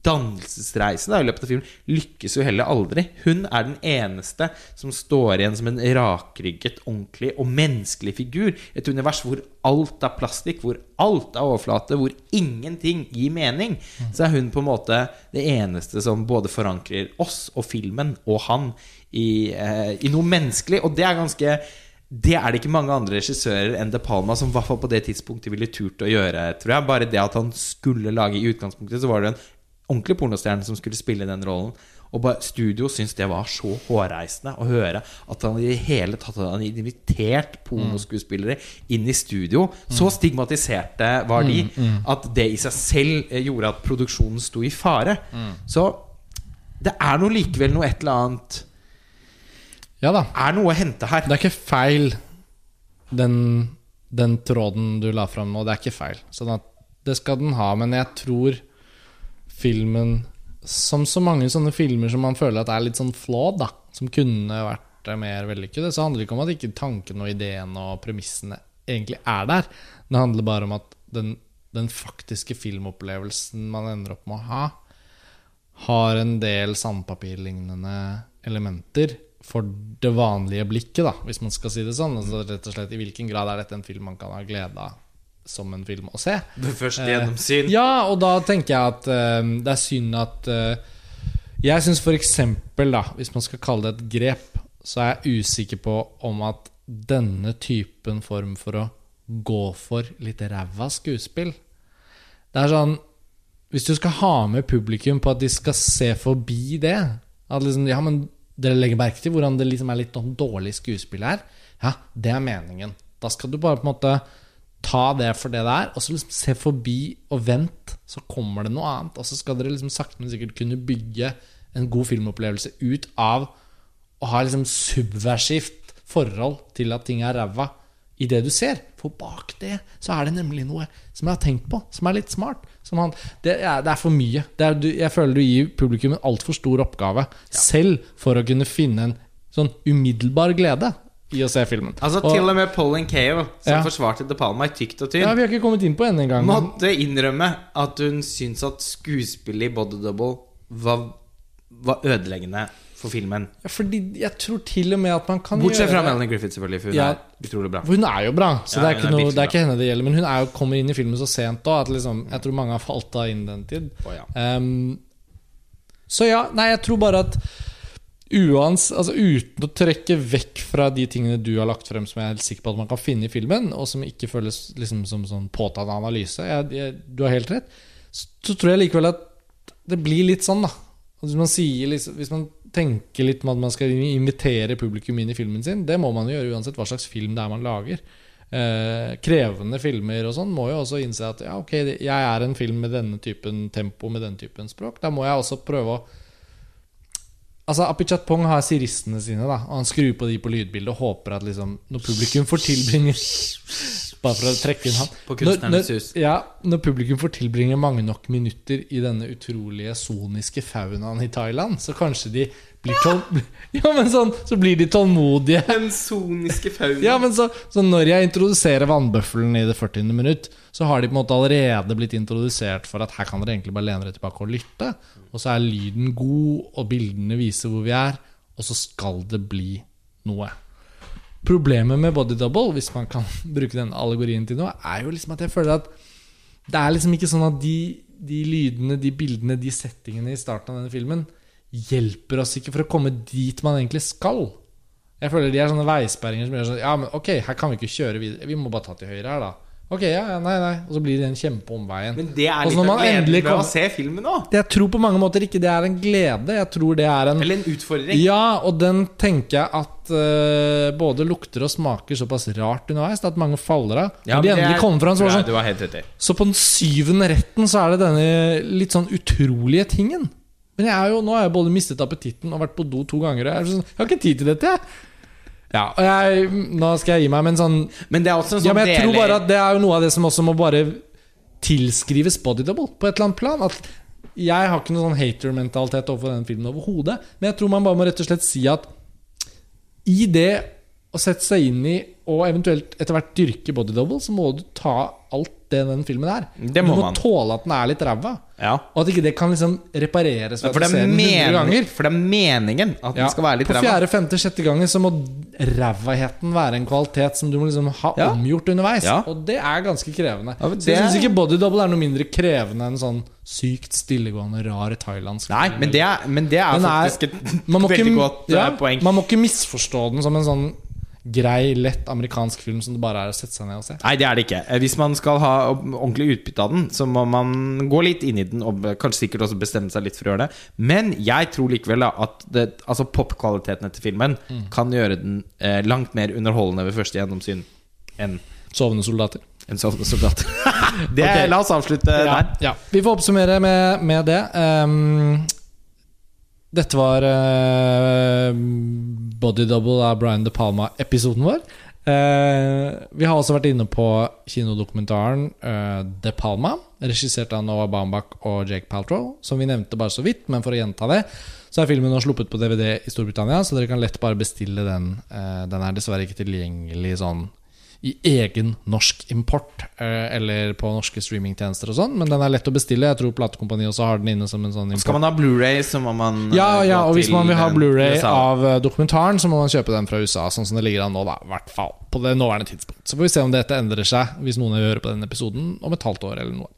dannelsesreise da, i løpet av filmen lykkes jo heller aldri. Hun er den eneste som står igjen som en rakrygget, ordentlig og menneskelig figur. Et univers hvor alt er plastikk, hvor alt er overflate, hvor ingenting gir mening. Så er hun på en måte det eneste som både forankrer oss og filmen og han i, eh, i noe menneskelig. Og det er ganske det er det ikke mange andre regissører enn De Palma som i på det tidspunktet ville turt å gjøre, tror jeg. Bare det at han skulle lage I utgangspunktet så var det en ordentlig pornostjerne som skulle spille den rollen. Og bare studio syntes det var så hårreisende å høre at han i det hele tatt hadde invitert pornoskuespillere inn i studio. Så stigmatiserte var de at det i seg selv eh, gjorde at produksjonen sto i fare. Så det er nå likevel noe et eller annet Ja da. Er noe å hente her. Det er ikke feil, den, den tråden du la fram nå. Det er ikke feil. Sånn at det skal den ha. Men jeg tror filmen, som så mange sånne filmer som man føler at er litt sånn flawed, da, som kunne vært eh, mer vellykkede, så handler det ikke om at ikke tanken og ideen og premissene egentlig er der. Det handler bare om at den, den faktiske filmopplevelsen man ender opp med å ha, har en del sandpapirlignende elementer for det vanlige blikket, da, hvis man skal si det sånn. Altså rett og slett I hvilken grad er dette en film man kan ha glede av som en film å se? Det første gjennomsyn. Ja, og da tenker jeg at eh, det er synd at eh, Jeg syns f.eks., da, hvis man skal kalle det et grep, så er jeg usikker på om at denne typen form for å gå for litt ræva skuespill Det er sånn Hvis du skal ha med publikum på at de skal se forbi det At liksom, ja, men dere legger merke til hvordan det liksom er litt sånn dårlig skuespill her. Ja, det er meningen. Da skal du bare på en måte ta det for det det er, og så liksom se forbi og vent, så kommer det noe annet. Og så skal dere liksom sakte, men sikkert kunne bygge en god filmopplevelse ut av å ha liksom subversivt forhold til at ting er ræva i det du ser. For bak det så er det nemlig noe som jeg har tenkt på, som er litt smart. Som han, det, er, det er for mye. Det er, du, jeg føler du gir publikum en altfor stor oppgave selv for å kunne finne en sånn umiddelbar glede i å se filmen. Altså Og- Til og med Pauline Kael, som Ja. forsvarte De Palma i tykt og tynt, ja, Vi har ikke kommet inn på henne engang. måtte innrømme at hun syntes at skuespillet i Body Double var, var ødeleggende for filmen. Ja, fordi jeg tror til og med at man kan Bortsett fra Melanie Griffith, selvfølgelig, for hun Ja. er utrolig bra. For hun er jo bra, så Ja, det, er noe, det er ikke henne det gjelder. Men hun jo, kommer inn i filmen så sent da at liksom, jeg tror mange har falt av innen den tid. Oh, ja. Um, så ja, nei, jeg tror bare at uans, altså uten å trekke vekk fra de tingene du har lagt frem som jeg er helt sikker på at man kan finne i filmen, og som ikke føles liksom som sånn påtatt analyse, jeg, jeg, du har helt rett, så tror jeg likevel at det blir litt sånn, da. Hvis man, sier, liksom, hvis man tenker litt med at man skal invitere publikum inn i filmen sin, det må man jo gjøre uansett hva slags film det er man lager. Eh, krevende filmer og sånn må jo også innse at ja, ok, jeg er en film med denne typen tempo, med denne typen språk. Da må jeg også prøve å Altså, Apichat Pong har siristene sine, da og han skrur på de på lydbildet og håper at liksom når publikum får tilbringe Bare for å trekke inn han. På Når, Kunstnernes når, hus. ja, når publikum får tilbringe mange nok minutter i denne utrolige soniske faunaen i Thailand, så kanskje de blir tål... Ja, men sånn, så blir de tålmodige. Den soniske faunaen. Ja, men så, så når jeg introduserer vannbøffelen i det 40. minutt, så har de på en måte allerede blitt introdusert for at her kan dere egentlig bare lene dere tilbake og lytte. Og så er lyden god, og bildene viser hvor vi er, og så skal det bli noe. Problemet med body double, hvis man kan bruke den allegorien til noe, er jo liksom at jeg føler at det er liksom ikke sånn at de, de lydene, de bildene, de settingene i starten av denne filmen hjelper oss ikke for å komme dit man egentlig skal. Jeg føler de er sånne veisperringer som gjør sånn Ja, men ok, her kan vi ikke kjøre videre. Vi må bare ta til høyre her, da. Ok, ja, nei, nei. Og så blir det en kjempeomveien. Men det er litt av gleden ved å se filmen nå. Jeg tror på mange måter ikke det er en glede. Jeg tror det er en Eller en utfordring. Ja, og den tenker jeg at uh, både lukter og smaker såpass rart underveis at mange faller av. Ja, Når de endelig er- kommer fram, så sånn ja, helt. Så på den syvende retten så er det denne litt sånn utrolige tingen. Men jeg er jo, nå har jeg både mistet appetitten og vært på do to ganger. Jeg, sånn, jeg har ikke tid til dette, jeg. Ja, og jeg, nå skal jeg gi meg, men sånn Men det er også en sånn Ja, men jeg tror bare at det er jo noe av det som også må bare tilskrives body double på et eller annet plan. At jeg har ikke noen sånn hater-mentalitet overfor den filmen overhodet. Men jeg tror man bare må rett og slett si at i det å sette seg inn i og eventuelt etter hvert dyrke body double, så må du ta alt det den filmen er. Det må du må man. tåle at den er litt ræva. Ja. Og at ikke det kan liksom repareres For det, er den 100 mening, ganger. for det er meningen at Ja, den skal være litt på fjerde, femte, sjette gangen så må rævaheten være en kvalitet som du må liksom ha Ja. omgjort underveis. Ja. Og det er ganske krevende. Men så jeg det- syns ikke body double er noe mindre krevende enn sånn sykt stillegående, rar thailandsk Nei, men det er, men det er faktisk er- et veldig godt ja, eh, poeng. Man må ikke misforstå den som en sånn grei, lett amerikansk film som det bare er å sette seg ned og se. Nei, det er det ikke. Eh, Hvis man skal ha ordentlig utbytte av den, så må man gå litt inn i den og kanskje sikkert også bestemme seg litt for å gjøre det. Men jeg tror likevel da at det, altså popkvaliteten etter filmen Mm. kan gjøre den eh, langt mer underholdende ved første gjennomsyn enn Sovende soldater. en sovende soldat. det, okay. La oss avslutte Ja, der. ja. Vi får oppsummere med, med det. Ehm, dette var uh, Body Double av Brian De Palma-episoden vår. Uh, vi har også vært inne på kinodokumentaren uh, De Palma, regissert av Noah Baumbach og Jake Paltrow. Som vi nevnte bare så vidt, men for å gjenta det, så er filmen nå sluppet på DVD i Storbritannia, så dere kan lett bare bestille den. Den er dessverre ikke tilgjengelig sånn i egen norsk import, eh, eller på norske streamingtjenester og sånn, men den er lett å bestille. Jeg tror platekompaniet også har den inne som en sånn import. Skal man ha Blu-ray, så må man Ja, eh, ja, og hvis man vil ha Blu-ray av eh, dokumentaren, så må man kjøpe den fra USA, sånn som det ligger an nå, da. I hvert fall på det nåværende tidspunkt. Så får vi se om dette endrer seg, hvis noen hører på denne episoden om et halvt år eller noe.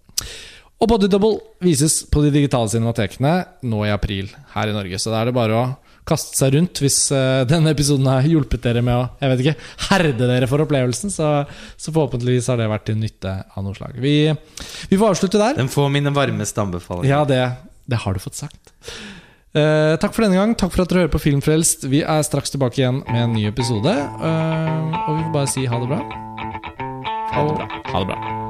Og Body Double vises på de digitale cinematekene nå i april her i Norge, så da er det bare å kaste seg rundt hvis eh, denne episoden har hjulpet dere med å jeg vet ikke, herde dere for opplevelsen. Så, så forhåpentligvis har det vært til nytte av noe slag. Vi, vi får avslutte der. Den får mine varmeste anbefalinger. Ja, det, det har du fått sagt. Eh, takk for denne gang. Takk for at dere hører på Filmfrelst. Vi er straks tilbake igjen med en ny episode. Eh, og vi får bare si ha det bra. Ha det bra. Ha det bra.